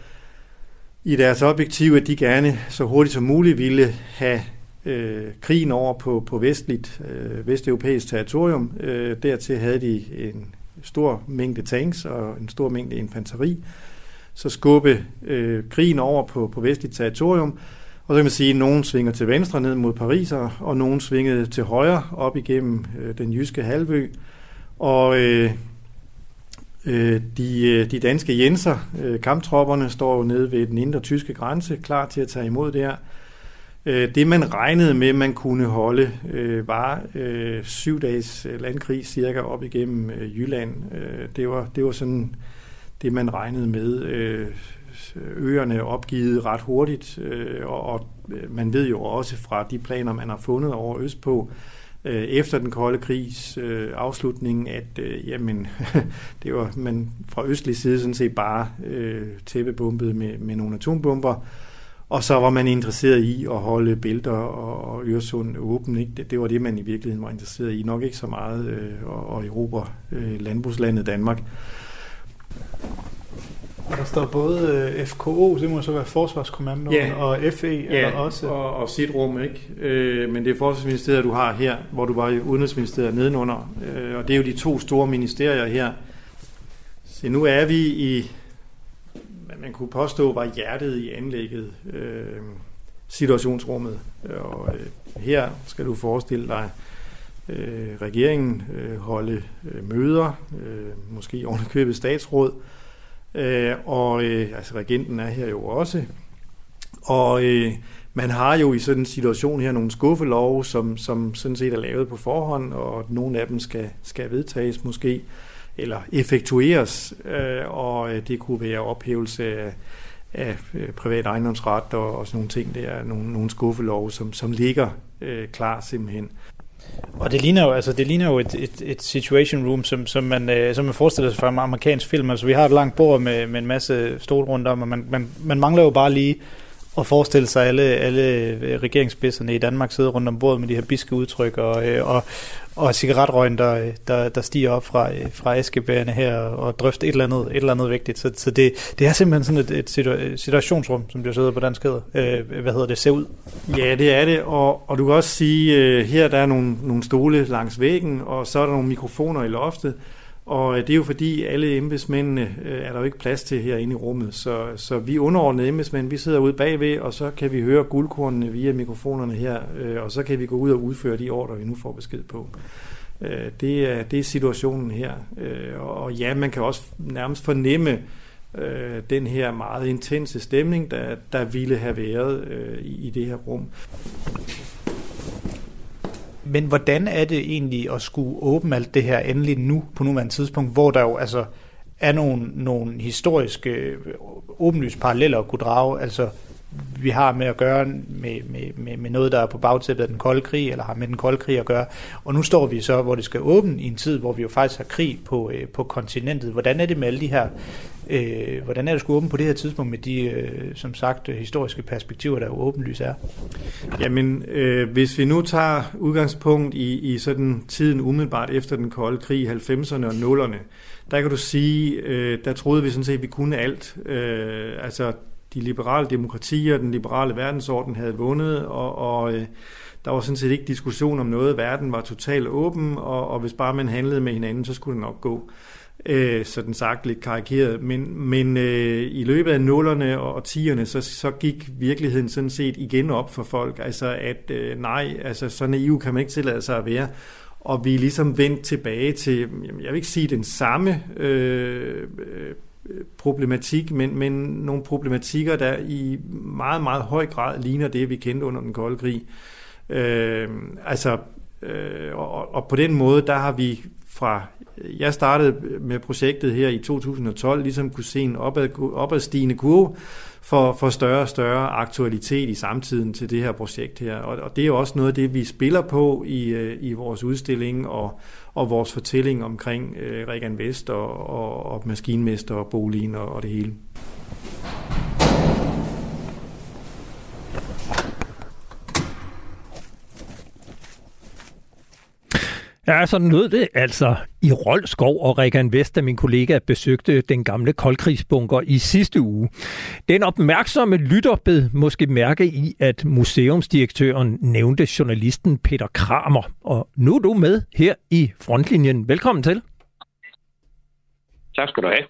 i deres objektiv, at de gerne så hurtigt som muligt ville have øh, krigen over på, på vestligt, øh, vesteuropæisk territorium. Øh, dertil havde de en stor mængde tanks og en stor mængde infanteri. Så skubbe øh, krigen over på, på vestligt territorium, og så kan man sige, at nogen svinger til venstre ned mod Paris, og nogen svingede til højre op igennem øh, den jyske halvø. Og øh, øh, de, øh, de danske jenser, øh, kamptropperne, står nede ved den indre tyske grænse, klar til at tage imod der. her. Øh, det man regnede med, man kunne holde, øh, var øh, syv dages landkrig cirka op igennem Jylland. Det, var, det var sådan det, man regnede med. Øerne opgivet ret hurtigt, og, og man ved jo også fra de planer, man har fundet over Østpå, efter den kolde krigs øh, afslutning, at øh, jamen, <laughs> det var man fra østlig side sådan set bare øh, tæppebumpet med, med nogle atombomber, og så var man interesseret i at holde bælter og, og Øresund åben. Ikke? Det, det var det, man i virkeligheden var interesseret i. Nok ikke så meget øh, at, at erobre øh, landbrugslandet Danmark. Og der står både øh, FKO, det må så være Forsvarskommandoen, ja. og FE ja, eller også... og, og sit rum, ikke? Øh, men det er Forsvarsministeriet, du har her, hvor du var i Udenrigsministeriet nedenunder. Øh, og det er jo de to store ministerier her. Så nu er vi i, man kunne påstå, var hjertet i anlægget, øh, situationsrummet. Og øh, her skal du forestille dig, øh, regeringen øh, holde øh, møder, øh, måske ovenikøbet statsråd, Øh, og øh, altså regenten er her jo også. Og øh, man har jo i sådan en situation her nogle skuffelove, som, som sådan set er lavet på forhånd, og nogle af dem skal, skal vedtages måske, eller effektueres, øh, og øh, det kunne være ophævelse af, af øh, privat ejendomsret og, og sådan nogle ting. der, nogle, nogle skuffelove, som, som ligger øh, klar simpelthen. Og det ligner jo, altså, det ligner jo et, et, et situation room, som, som, man, øh, som man forestiller sig fra en amerikansk film. Altså, vi har et langt bord med, med en masse stol rundt om, og man, man, man mangler jo bare lige og forestille sig alle, alle øh, regeringsspidserne i Danmark sidder rundt om bordet med de her biske udtryk og, øh, og, og cigaretrøgen, der, der, der stiger op fra, øh, fra æskebærene her og drøfter et eller andet, et eller andet vigtigt. Så, så det, det er simpelthen sådan et, et situationsrum, som det sidder på dansk hedder. Øh, hvad hedder det? Ser ud? Ja, det er det. Og, og du kan også sige, her der er nogle, nogle stole langs væggen, og så er der nogle mikrofoner i loftet. Og øh, det er jo fordi, alle embedsmændene øh, er der jo ikke plads til herinde i rummet. Så, så vi underordnede embedsmænd, vi sidder ude bagved, og så kan vi høre guldkornene via mikrofonerne her, øh, og så kan vi gå ud og udføre de ordre, vi nu får besked på. Det, er, det er situationen her. Og ja, man kan også nærmest fornemme den her meget intense stemning, der, der ville have været i det her rum. Men hvordan er det egentlig at skulle åbne alt det her endelig nu, på nuværende tidspunkt, hvor der jo altså er nogle, nogle historiske øh, åbenlyst paralleller at kunne drage? Altså, vi har med at gøre med, med, med, med noget, der er på bagtæppet af den kolde krig, eller har med den kolde krig at gøre. Og nu står vi så, hvor det skal åbne i en tid, hvor vi jo faktisk har krig på, øh, på kontinentet. Hvordan er det med alle de her, øh, hvordan er det skulle åbne på det her tidspunkt med de, øh, som sagt, øh, historiske perspektiver, der jo åbenlyst er? Jamen, øh, hvis vi nu tager udgangspunkt i, i sådan tiden umiddelbart efter den kolde krig, 90'erne og 0'erne, der kan du sige, øh, der troede vi sådan set, at vi kunne alt. Øh, altså, de liberale demokratier, den liberale verdensorden havde vundet, og, og øh, der var sådan set ikke diskussion om noget. Verden var totalt åben, og, og hvis bare man handlede med hinanden, så skulle det nok gå. Øh, Øh, sådan sagt lidt karikeret. Men, men øh, i løbet af nullerne og tierne, så, så gik virkeligheden sådan set igen op for folk. Altså at øh, nej, altså så naiv kan man ikke tillade sig at være. Og vi er ligesom vendt tilbage til, jeg vil ikke sige den samme øh, øh problematik, men, men nogle problematikker, der i meget, meget høj grad ligner det, vi kendte under den kolde krig. Øh, altså, øh, og, og på den måde, der har vi fra, jeg startede med projektet her i 2012, ligesom kunne se en opad, opadstigende kurve, for, for større og større aktualitet i samtiden til det her projekt her. Og, og det er jo også noget af det, vi spiller på i, øh, i vores udstilling og, og vores fortælling omkring øh, Regan Vest og, og, og maskinmester og boligen og, og det hele. Ja, sådan lød det altså i Rolskov og Regan Vest, da min kollega besøgte den gamle koldkrigsbunker i sidste uge. Den opmærksomme lytter bed måske mærke i, at museumsdirektøren nævnte journalisten Peter Kramer. Og nu er du med her i frontlinjen. Velkommen til. Tak skal du have.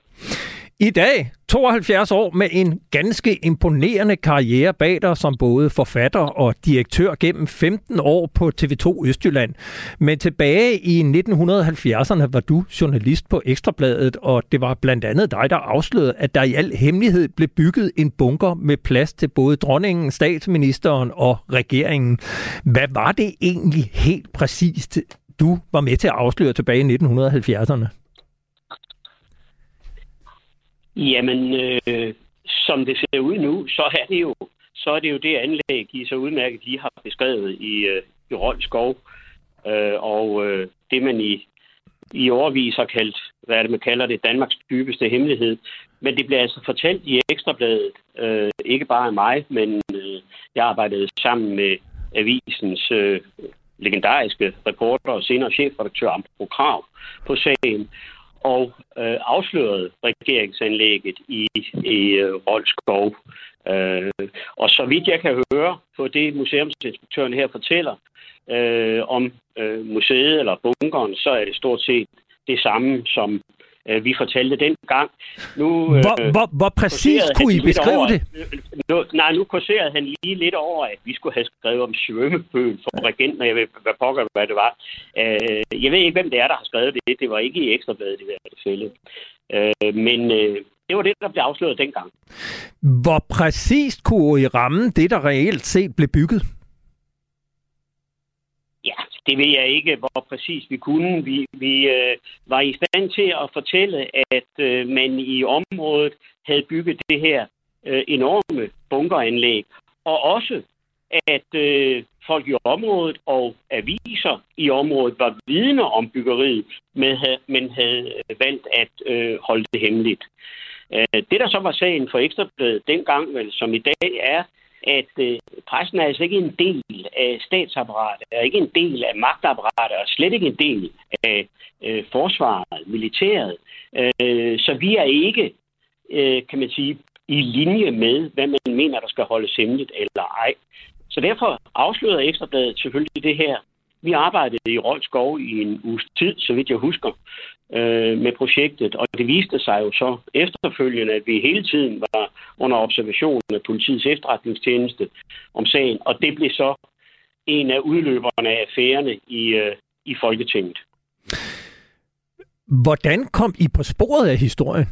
I dag, 72 år med en ganske imponerende karriere bag dig som både forfatter og direktør gennem 15 år på TV2 Østjylland. Men tilbage i 1970'erne var du journalist på Ekstrabladet, og det var blandt andet dig, der afslørede, at der i al hemmelighed blev bygget en bunker med plads til både dronningen, statsministeren og regeringen. Hvad var det egentlig helt præcist, du var med til at afsløre tilbage i 1970'erne? Jamen, øh, som det ser ud nu, så er det jo, så er det, jo det anlæg, I så udmærket lige har beskrevet i, øh, i Rolskov. Øh, og øh, det, man i, i overvis har kaldt, hvad er det, man kalder det, Danmarks dybeste hemmelighed. Men det bliver altså fortalt i Ekstrabladet, øh, ikke bare af mig, men øh, jeg arbejdede sammen med avisens øh, legendariske reporter og senere chefredaktør Ambro Krav på sagen og øh, afslørede regeringsanlægget i, i øh, Rolskov. Øh, og så vidt jeg kan høre på det, museumsinspektøren her fortæller øh, om øh, museet eller bunkeren, så er det stort set det samme, som øh, vi fortalte dengang. Nu, øh, hvor, hvor, hvor præcis kunne I beskrive over, det? Nu, nej, nu kurserede han lige lidt over, at vi skulle have skrevet om svømmepøl for regenten, og jeg ved, hvad pokker, hvad det var. Øh, jeg ved ikke, hvem det er, der har skrevet det. Det var ikke i Ekstrabladet i hvert fald. Øh, men øh, det var det, der blev afsløret dengang. Hvor præcist kunne I ramme det, der reelt set blev bygget? Ja, det ved jeg ikke, hvor præcis vi kunne. Vi, vi øh, var i stand til at fortælle, at øh, man i området havde bygget det her øh, enorme bunkeranlæg, og også at øh, folk i området og aviser i området var vidne om byggeriet, men havde, men havde øh, valgt at øh, holde det hemmeligt. Øh, det, der så var sagen for Ekstrabladet dengang, vel, som i dag er, at øh, pressen er altså ikke en del af statsapparatet, er ikke en del af magtapparatet, og slet ikke en del af øh, forsvaret, militæret. Øh, så vi er ikke, øh, kan man sige, i linje med, hvad man mener, der skal holdes hemmeligt eller ej. Så derfor afslører Ekstrabladet selvfølgelig det her. Vi arbejdede i Rolskov i en uges tid, så vidt jeg husker, øh, med projektet. Og det viste sig jo så efterfølgende, at vi hele tiden var under observation af politiets efterretningstjeneste om sagen. Og det blev så en af udløberne af affærerne i, øh, i Folketinget. Hvordan kom I på sporet af historien?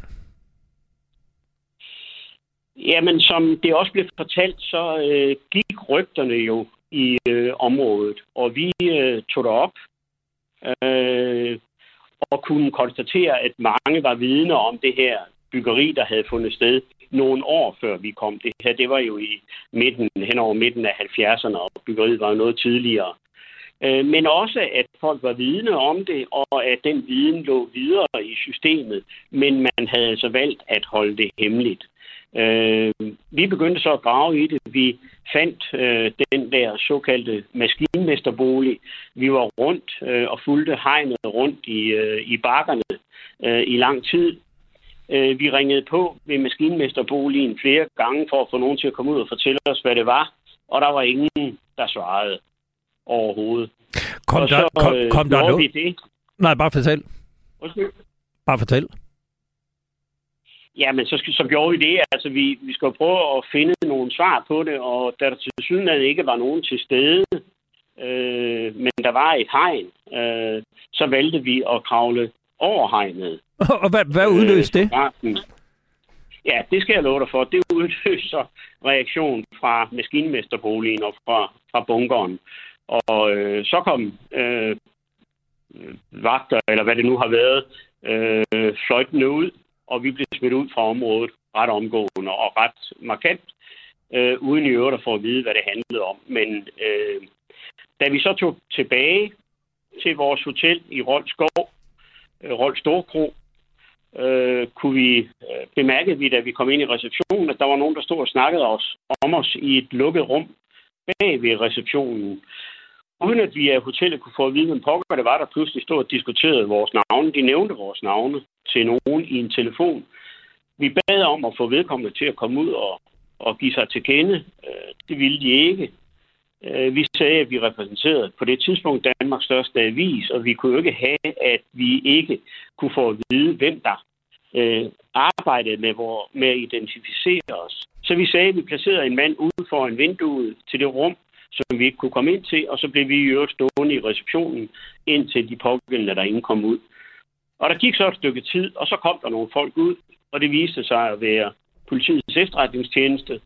Jamen, som det også blev fortalt, så øh, gik rygterne jo i øh, området. Og vi øh, tog derop øh, og kunne konstatere, at mange var vidne om det her byggeri, der havde fundet sted nogle år før vi kom. Det her, det var jo i midten, hen over midten af 70'erne, og byggeriet var jo noget tidligere. Øh, men også, at folk var vidne om det, og at den viden lå videre i systemet, men man havde altså valgt at holde det hemmeligt. Øh, vi begyndte så at grave i det. Vi fandt øh, den der såkaldte maskinmesterbolig. Vi var rundt øh, og fulgte hegnet rundt i, øh, i bakkerne øh, i lang tid. Øh, vi ringede på ved maskinmesterboligen flere gange for at få nogen til at komme ud og fortælle os, hvad det var. Og der var ingen, der svarede overhovedet. Kom og der, så kom, øh, kom der gjorde nu? vi det. Nej, bare fortæl. Undskyld. Bare fortæl. Ja, men så, så gjorde vi det. Altså, vi, vi skal jo prøve at finde nogle svar på det, og da der til synligheden ikke var nogen til stede, øh, men der var et hegn, øh, så valgte vi at kravle over hegnet. Og hvad, hvad udløste det? Øh, Ja, det skal jeg love dig for. Det udløser reaktion fra maskinmesterboligen og fra, fra bunkeren. Og øh, så kom øh, vagter, eller hvad det nu har været, øh, fløjtende ud, og vi blev smidt ud fra området ret omgående og ret markant, øh, uden i øvrigt at få at vide, hvad det handlede om. Men øh, da vi så tog tilbage til vores hotel i Rolskov, øh, Rold Storkro, øh, kunne vi øh, bemærke, vi, da vi kom ind i receptionen, at der var nogen, der stod og snakkede os, om os i et lukket rum bag ved receptionen. Uden at vi af hotellet kunne få at vide, hvem pokker det var, der pludselig stod og diskuterede vores navne. De nævnte vores navne til nogen i en telefon. Vi bad om at få vedkommende til at komme ud og, og give sig til kende. Øh, det ville de ikke. Øh, vi sagde, at vi repræsenterede på det tidspunkt Danmarks største avis, og vi kunne jo ikke have, at vi ikke kunne få at vide, hvem der øh, arbejdede med, hvor, med at identificere os. Så vi sagde, at vi placerede en mand ude for en vindue til det rum, som vi ikke kunne komme ind til, og så blev vi i øvrigt stående i receptionen, indtil de pågældende der kom ud. Og der gik så et stykke tid, og så kom der nogle folk ud, og det viste sig at være politiets efterretningstjeneste,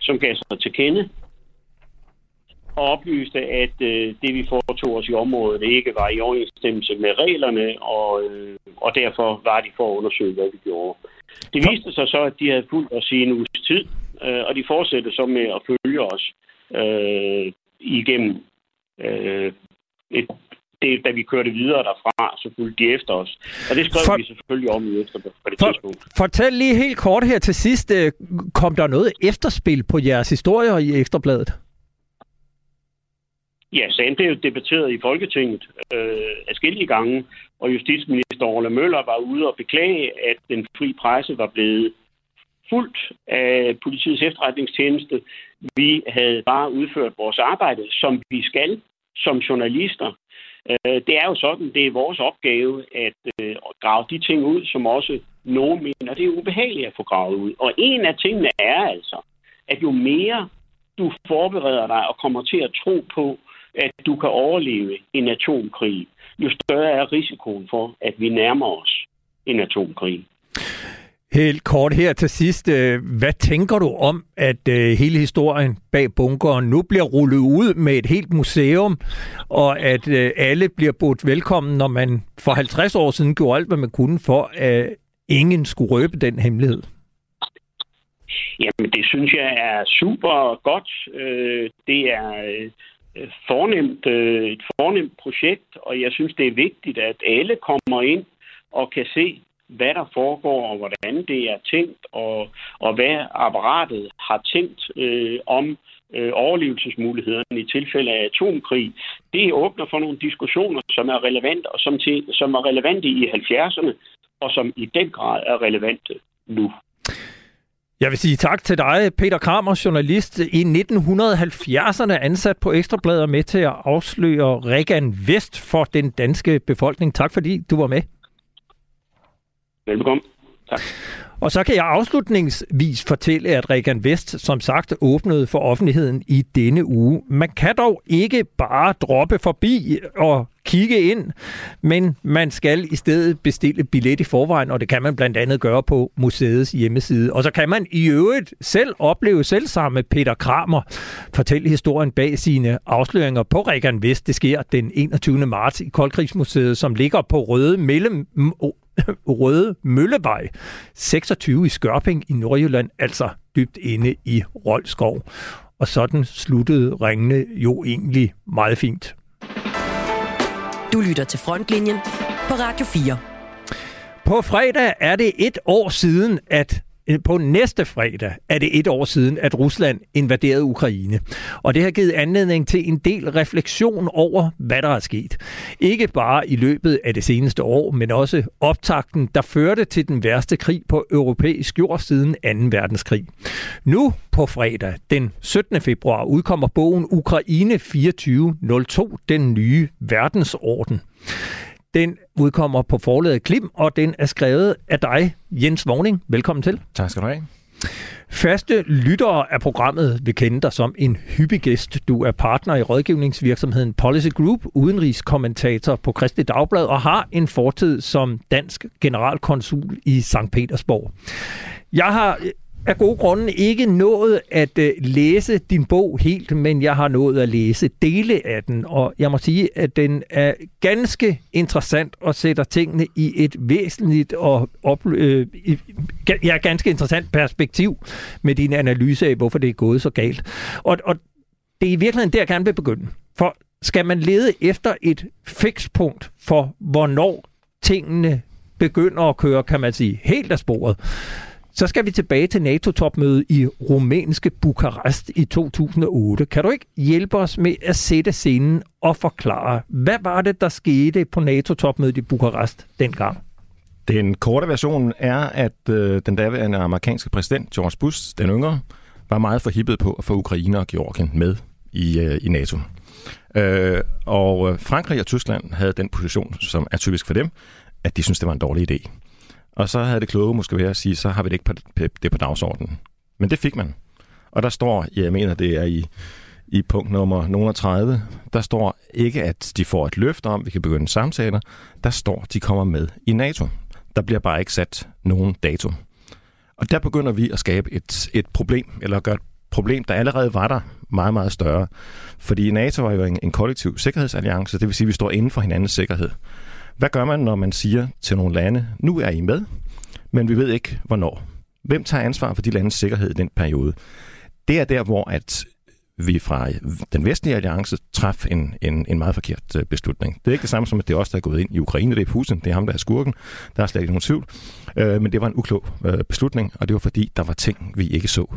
som gav sig til kende, og oplyste, at øh, det, vi foretog os i området, ikke var i overensstemmelse med reglerne, og, øh, og derfor var de for at undersøge, hvad vi gjorde. Det viste sig så, at de havde fulgt os i en uges tid, øh, og de fortsatte så med at følge os øh, igennem øh, et, det, da vi kørte videre derfra, så fulgte de efter os. Og det skrev For- vi selvfølgelig om i efter på det For, tidspunkt. fortæl lige helt kort her til sidst. øh, Kom der noget efterspil på jeres historier i Ekstrabladet? Ja, sagen blev debatteret i Folketinget øh, adskillige gange, og justitsminister Orla Møller var ude og beklage, at den fri presse var blevet fuldt af politiets efterretningstjeneste. Vi havde bare udført vores arbejde, som vi skal som journalister. Øh, det er jo sådan, det er vores opgave at øh, grave de ting ud, som også nogen mener, det er ubehageligt at få gravet ud. Og en af tingene er altså, at jo mere du forbereder dig og kommer til at tro på, at du kan overleve en atomkrig, jo større er risikoen for, at vi nærmer os en atomkrig. Helt kort her til sidst. Øh, hvad tænker du om, at øh, hele historien bag bunkeren nu bliver rullet ud med et helt museum, og at øh, alle bliver budt velkommen, når man for 50 år siden gjorde alt, hvad man kunne for, at ingen skulle røbe den hemmelighed? Jamen, det synes jeg er super godt. Det er fornemt, et fornemt projekt, og jeg synes, det er vigtigt, at alle kommer ind og kan se, hvad der foregår, og hvordan det er tænkt, og, og hvad apparatet har tænkt øh, om øh, overlevelsesmulighederne i tilfælde af atomkrig. Det åbner for nogle diskussioner, som er relevante, og som, til, som er relevante i 70'erne, og som i den grad er relevante nu. Jeg vil sige tak til dig, Peter Kramer, journalist i 1970'erne ansat på Ekstrabladet med til at afsløre Regan Vest for den danske befolkning. Tak fordi du var med. Velbekomme. Tak. Og så kan jeg afslutningsvis fortælle, at Regan Vest som sagt åbnede for offentligheden i denne uge. Man kan dog ikke bare droppe forbi og kigge ind, men man skal i stedet bestille billet i forvejen, og det kan man blandt andet gøre på museets hjemmeside. Og så kan man i øvrigt selv opleve selv sammen med Peter Kramer fortælle historien bag sine afsløringer på Regan Vest. Det sker den 21. marts i Koldkrigsmuseet, som ligger på Røde Mellem <laughs> Røde Møllevej 26 i Skørping i Nordjylland, altså dybt inde i Rolskov. Og sådan sluttede ringene jo egentlig meget fint. Du lytter til Frontlinjen på Radio 4. På fredag er det et år siden, at Øh, på næste fredag er det et år siden, at Rusland invaderede Ukraine. Og det har givet anledning til en del refleksion over, hvad der er sket. Ikke bare i løbet af det seneste år, men også optakten, der førte til den værste krig på europæisk jord siden 2. verdenskrig. Nu på fredag, den 17. februar, udkommer bogen Ukraine 2402, den nye verdensorden. Den udkommer på forlaget Klim, og den er skrevet af dig, Jens Vogning. Velkommen til. Tak skal du have. Faste lyttere af programmet vil kende dig som en hyppig gæst. Du er partner i rådgivningsvirksomheden Policy Group, udenrigskommentator på Kristi Dagblad og har en fortid som dansk generalkonsul i St. Petersborg. Jeg har af gode grunde ikke nået at øh, læse din bog helt, men jeg har nået at læse dele af den, og jeg må sige, at den er ganske interessant og sætter tingene i et væsentligt og op, øh, ja, ganske interessant perspektiv med din analyse af, hvorfor det er gået så galt. Og, og det er i virkeligheden der, jeg gerne vil begynde. For skal man lede efter et fikspunkt for, hvornår tingene begynder at køre, kan man sige, helt af sporet, så skal vi tilbage til NATO-topmødet i rumænske Bukarest i 2008. Kan du ikke hjælpe os med at sætte scenen og forklare, hvad var det, der skete på NATO-topmødet i Bukarest dengang? Den korte version er, at øh, den daværende amerikanske præsident, George Bush, den yngre, var meget forhippet på at få Ukraine og Georgien med i, øh, i NATO. Øh, og øh, Frankrig og Tyskland havde den position, som er typisk for dem, at de synes det var en dårlig idé. Og så havde det kloge måske været at sige, så har vi det ikke på, det på dagsordenen. Men det fik man. Og der står, jeg mener det er i, i punkt nummer 30, der står ikke, at de får et løfte om, vi kan begynde samtaler. Der står, at de kommer med i NATO. Der bliver bare ikke sat nogen dato. Og der begynder vi at skabe et, et problem, eller at gøre et problem, der allerede var der, meget, meget større. Fordi NATO var jo en, en kollektiv sikkerhedsalliance, det vil sige, at vi står inden for hinandens sikkerhed. Hvad gør man, når man siger til nogle lande, nu er I med, men vi ved ikke, hvornår? Hvem tager ansvar for de landes sikkerhed i den periode? Det er der, hvor at vi fra den vestlige alliance traf en, en, en meget forkert øh, beslutning. Det er ikke det samme som, at det er os, der er gået ind i Ukraine. Det er Putin, det er ham, der er skurken. Der er slet ikke nogen tvivl. Øh, men det var en uklog øh, beslutning, og det var fordi, der var ting, vi ikke så.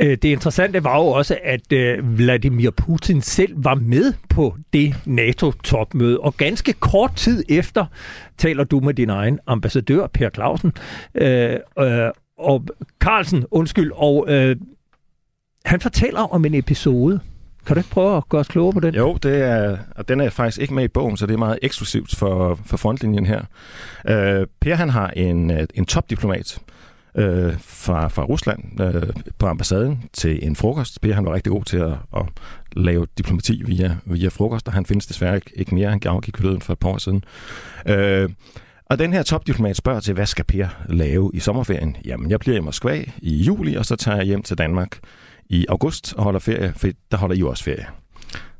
Øh, det interessante var jo også, at øh, Vladimir Putin selv var med på det NATO-topmøde, og ganske kort tid efter taler du med din egen ambassadør, Per Clausen, øh, øh, og Carlsen, undskyld, og øh, han fortæller om en episode. Kan du ikke prøve at gøre os klogere på den? Jo, det er, og den er faktisk ikke med i bogen, så det er meget eksklusivt for, for frontlinjen her. Øh, per han har en, øh, en topdiplomat, øh, Øh, fra, fra Rusland øh, på ambassaden til en frokost. Per han var rigtig god til at, at lave diplomati via, via frokost, og han findes desværre ikke, ikke mere. Han afgik døden for et par år siden. Øh, og den her topdiplomat spørger til, hvad skal Per lave i sommerferien? Jamen, jeg bliver i Moskva i juli, og så tager jeg hjem til Danmark i august og holder ferie, for der holder I jo også ferie.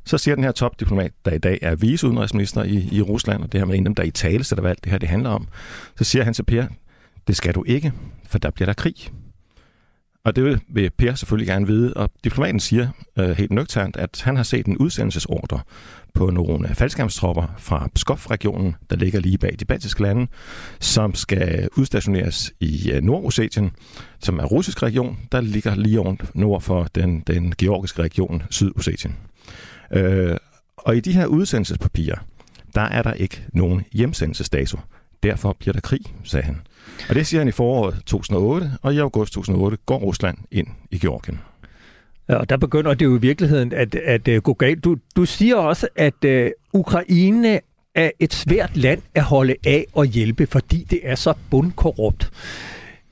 Så siger den her topdiplomat, der i dag er viceudenrigsminister i, i Rusland, og det her med en af dem, der i tale sætter, hvad alt det her det handler om, så siger han til Per, det skal du ikke, for der bliver der krig. Og det vil Per selvfølgelig gerne vide, og diplomaten siger øh, helt nøgternt, at han har set en udsendelsesordre på nogle faldskærmstropper fra Pskov-regionen, der ligger lige bag de baltiske lande, som skal udstationeres i øh, Nordossetien, som er russisk region, der ligger lige oven nord for den, den georgiske region Sydossetien. Øh, og i de her udsendelsespapirer, der er der ikke nogen hjemsendelsesdato. Derfor bliver der krig, sagde han. Og det siger han i foråret 2008, og i august 2008 går Rusland ind i Georgien. Ja, og der begynder det jo i virkeligheden at, at, at gå galt. Du, du siger også, at uh, Ukraine er et svært land at holde af og hjælpe, fordi det er så bundkorrupt.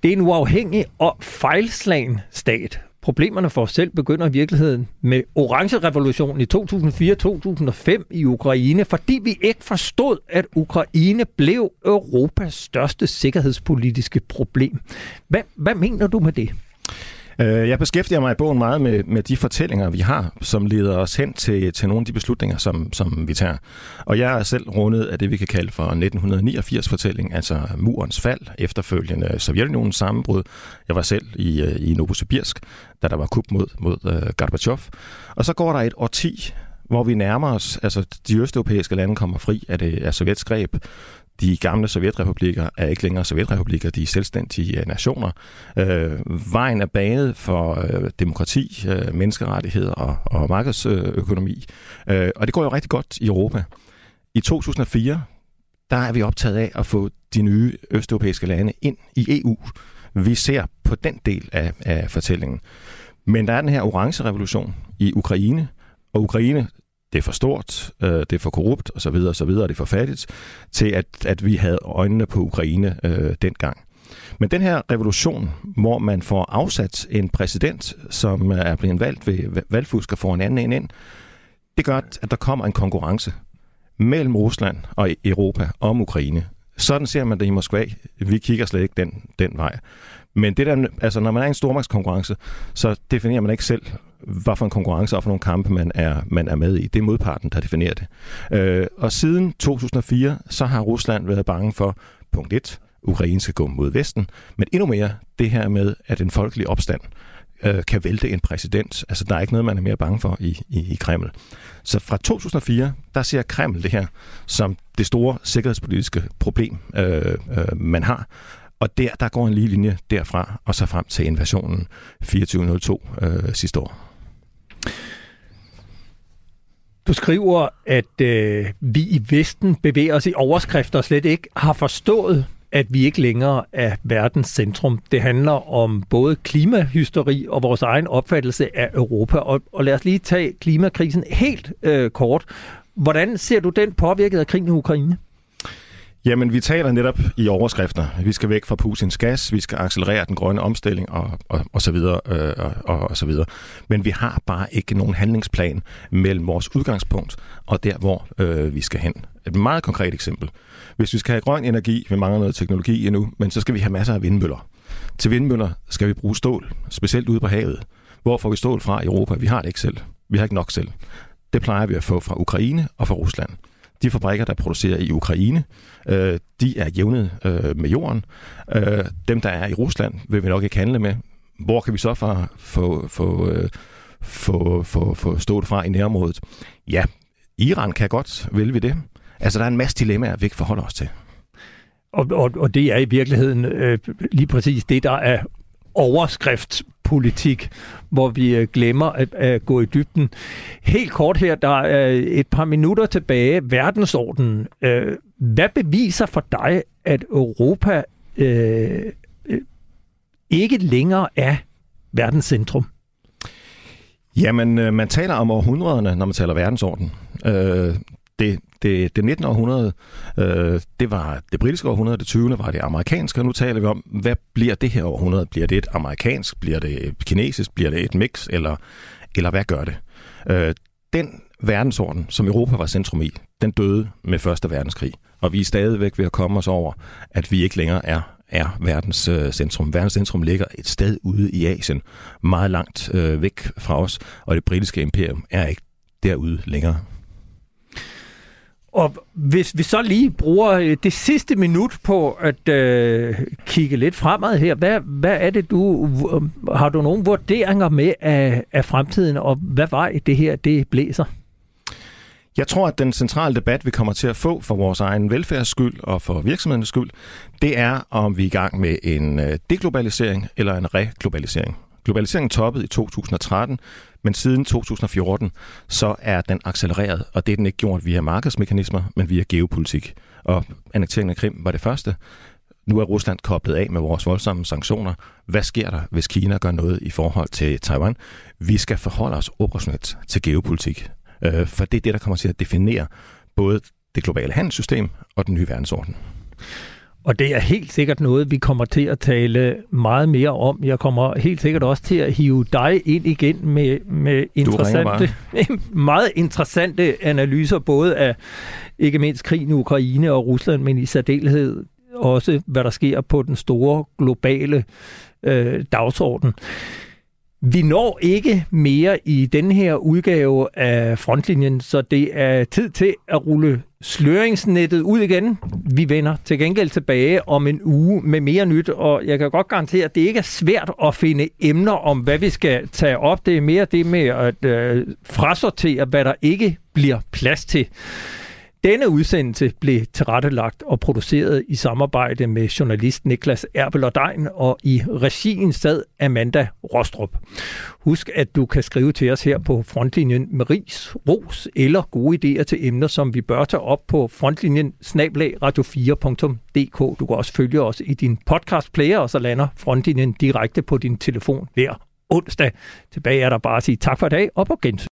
Det er en uafhængig og fejlslagen stat problemerne for os selv begynder i virkeligheden med orange-revolutionen i 2004-2005 i Ukraine, fordi vi ikke forstod, at Ukraine blev Europas største sikkerhedspolitiske problem. Hvad, hvad mener du med det? Øh, jeg beskæftiger mig i bogen meget med, med de fortællinger, vi har, som leder os hen til, til nogle af de beslutninger, som, som vi tager. Og jeg er selv rundet af det, vi kan kalde for 1989-fortælling, altså murens fald, efterfølgende Sovjetunionens sammenbrud. Jeg var selv i, øh, i Novosibirsk, da der var kup mod, mod uh, Gorbachev. Og så går der et årti, hvor vi nærmer os, altså de østeuropæiske lande kommer fri af, det, af Sovjets greb. De gamle sovjetrepublikker er ikke længere sovjetrepublikker, de er selvstændige nationer. Øh, vejen er banet for øh, demokrati, øh, menneskerettigheder og, og markedsøkonomi. Øh, og det går jo rigtig godt i Europa. I 2004, der er vi optaget af at få de nye østeuropæiske lande ind i EU. Vi ser på den del af, af fortællingen. Men der er den her orange revolution i Ukraine, og Ukraine det er for stort, øh, det er for korrupt osv. osv. og det er for fattigt, til at, at vi havde øjnene på Ukraine øh, dengang. Men den her revolution, hvor man får afsat en præsident, som øh, er blevet valgt ved valgfusk og får en anden ind ind, det gør, at der kommer en konkurrence mellem Rusland og e-, Europa om Ukraine. Sådan ser man det i Moskva. Vi kigger slet ikke den, den vej. Men det der, altså, når man er i en stormagtskonkurrence, så definerer man ikke selv, hvad for en konkurrence og for nogle kampe, man er, man er med i. Det er modparten, der definerer det. Øh, og siden 2004, så har Rusland været bange for, punkt 1, Ukraine skal gå mod Vesten, men endnu mere det her med, at en folkelig opstand øh, kan vælte en præsident. Altså, der er ikke noget, man er mere bange for i, i, i Kreml. Så fra 2004, der ser Kreml det her som det store sikkerhedspolitiske problem, øh, øh, man har. Og der, der går en lige linje derfra, og så frem til invasionen 2402 øh, sidste år. Du skriver, at øh, vi i Vesten bevæger os i overskrifter og slet ikke har forstået, at vi ikke længere er verdens centrum. Det handler om både klimahysteri og vores egen opfattelse af Europa. Og, og lad os lige tage klimakrisen helt øh, kort. Hvordan ser du den påvirket af krigen i Ukraine? Jamen, vi taler netop i overskrifter. Vi skal væk fra Putins gas, vi skal accelerere den grønne omstilling og, og, og så videre øh, og, og så videre. Men vi har bare ikke nogen handlingsplan mellem vores udgangspunkt og der, hvor øh, vi skal hen. Et meget konkret eksempel. Hvis vi skal have grøn energi, vi mangler noget teknologi endnu, men så skal vi have masser af vindmøller. Til vindmøller skal vi bruge stål, specielt ude på havet. Hvor får vi stål fra i Europa? Vi har det ikke selv. Vi har ikke nok selv. Det plejer vi at få fra Ukraine og fra Rusland. De fabrikker, der producerer i Ukraine, øh, de er jævnet øh, med jorden. Øh, dem, der er i Rusland, vil vi nok ikke handle med. Hvor kan vi så få, få, få, øh, få, få, få stået fra i nærområdet? Ja, Iran kan godt, vil vi det. Altså, der er en masse dilemmaer, vi ikke forholder os til. Og, og, og det er i virkeligheden øh, lige præcis det, der er overskrift politik, hvor vi øh, glemmer at, at gå i dybden. Helt kort her, der er et par minutter tilbage. Verdensordenen. Øh, hvad beviser for dig, at Europa øh, øh, ikke længere er verdens centrum? Jamen, øh, man taler om århundrederne, når man taler verdensorden. Øh, det, det, det 19. århundrede, øh, det var det britiske århundrede, det 20. var det amerikanske, og nu taler vi om, hvad bliver det her århundrede? Bliver det et amerikansk? Bliver det et kinesisk? Bliver det et mix? Eller, eller hvad gør det? Øh, den verdensorden, som Europa var centrum i, den døde med Første Verdenskrig. Og vi er stadigvæk ved at komme os over, at vi ikke længere er er verdens øh, centrum. Verdens centrum ligger et sted ude i Asien, meget langt øh, væk fra os, og det britiske imperium er ikke derude længere. Og hvis vi så lige bruger øh, det sidste minut på at øh, kigge lidt fremad her, hvad, hvad er det du, øh, har du nogle vurderinger med af, af fremtiden, og hvad vej det her, det blæser? Jeg tror, at den centrale debat, vi kommer til at få for vores egen velfærds skyld og for virksomhedens skyld, det er, om vi er i gang med en øh, deglobalisering eller en reglobalisering. Globaliseringen toppede i 2013, men siden 2014, så er den accelereret, og det er den ikke gjort via markedsmekanismer, men via geopolitik. Og annekteringen af Krim var det første. Nu er Rusland koblet af med vores voldsomme sanktioner. Hvad sker der, hvis Kina gør noget i forhold til Taiwan? Vi skal forholde os operationelt til geopolitik, øh, for det er det, der kommer til at definere både det globale handelssystem og den nye verdensorden. Og det er helt sikkert noget, vi kommer til at tale meget mere om. Jeg kommer helt sikkert også til at hive dig ind igen med, med interessante, <laughs> meget interessante analyser, både af ikke mindst krigen i Ukraine og Rusland, men i særdeleshed også, hvad der sker på den store globale øh, dagsorden. Vi når ikke mere i den her udgave af Frontlinjen, så det er tid til at rulle sløringsnettet ud igen. Vi vender til gengæld tilbage om en uge med mere nyt, og jeg kan godt garantere, at det ikke er svært at finde emner om, hvad vi skal tage op. Det er mere det med at øh, frasortere, hvad der ikke bliver plads til. Denne udsendelse blev tilrettelagt og produceret i samarbejde med journalist Niklas Erbel og Dein, og i regien sad Amanda Rostrup. Husk, at du kan skrive til os her på frontlinjen med ris, ros eller gode idéer til emner, som vi bør tage op på frontlinjen radio4.dk. Du kan også følge os i din podcast player, og så lander frontlinjen direkte på din telefon hver onsdag. Tilbage er der bare at sige tak for i dag, og på gensyn.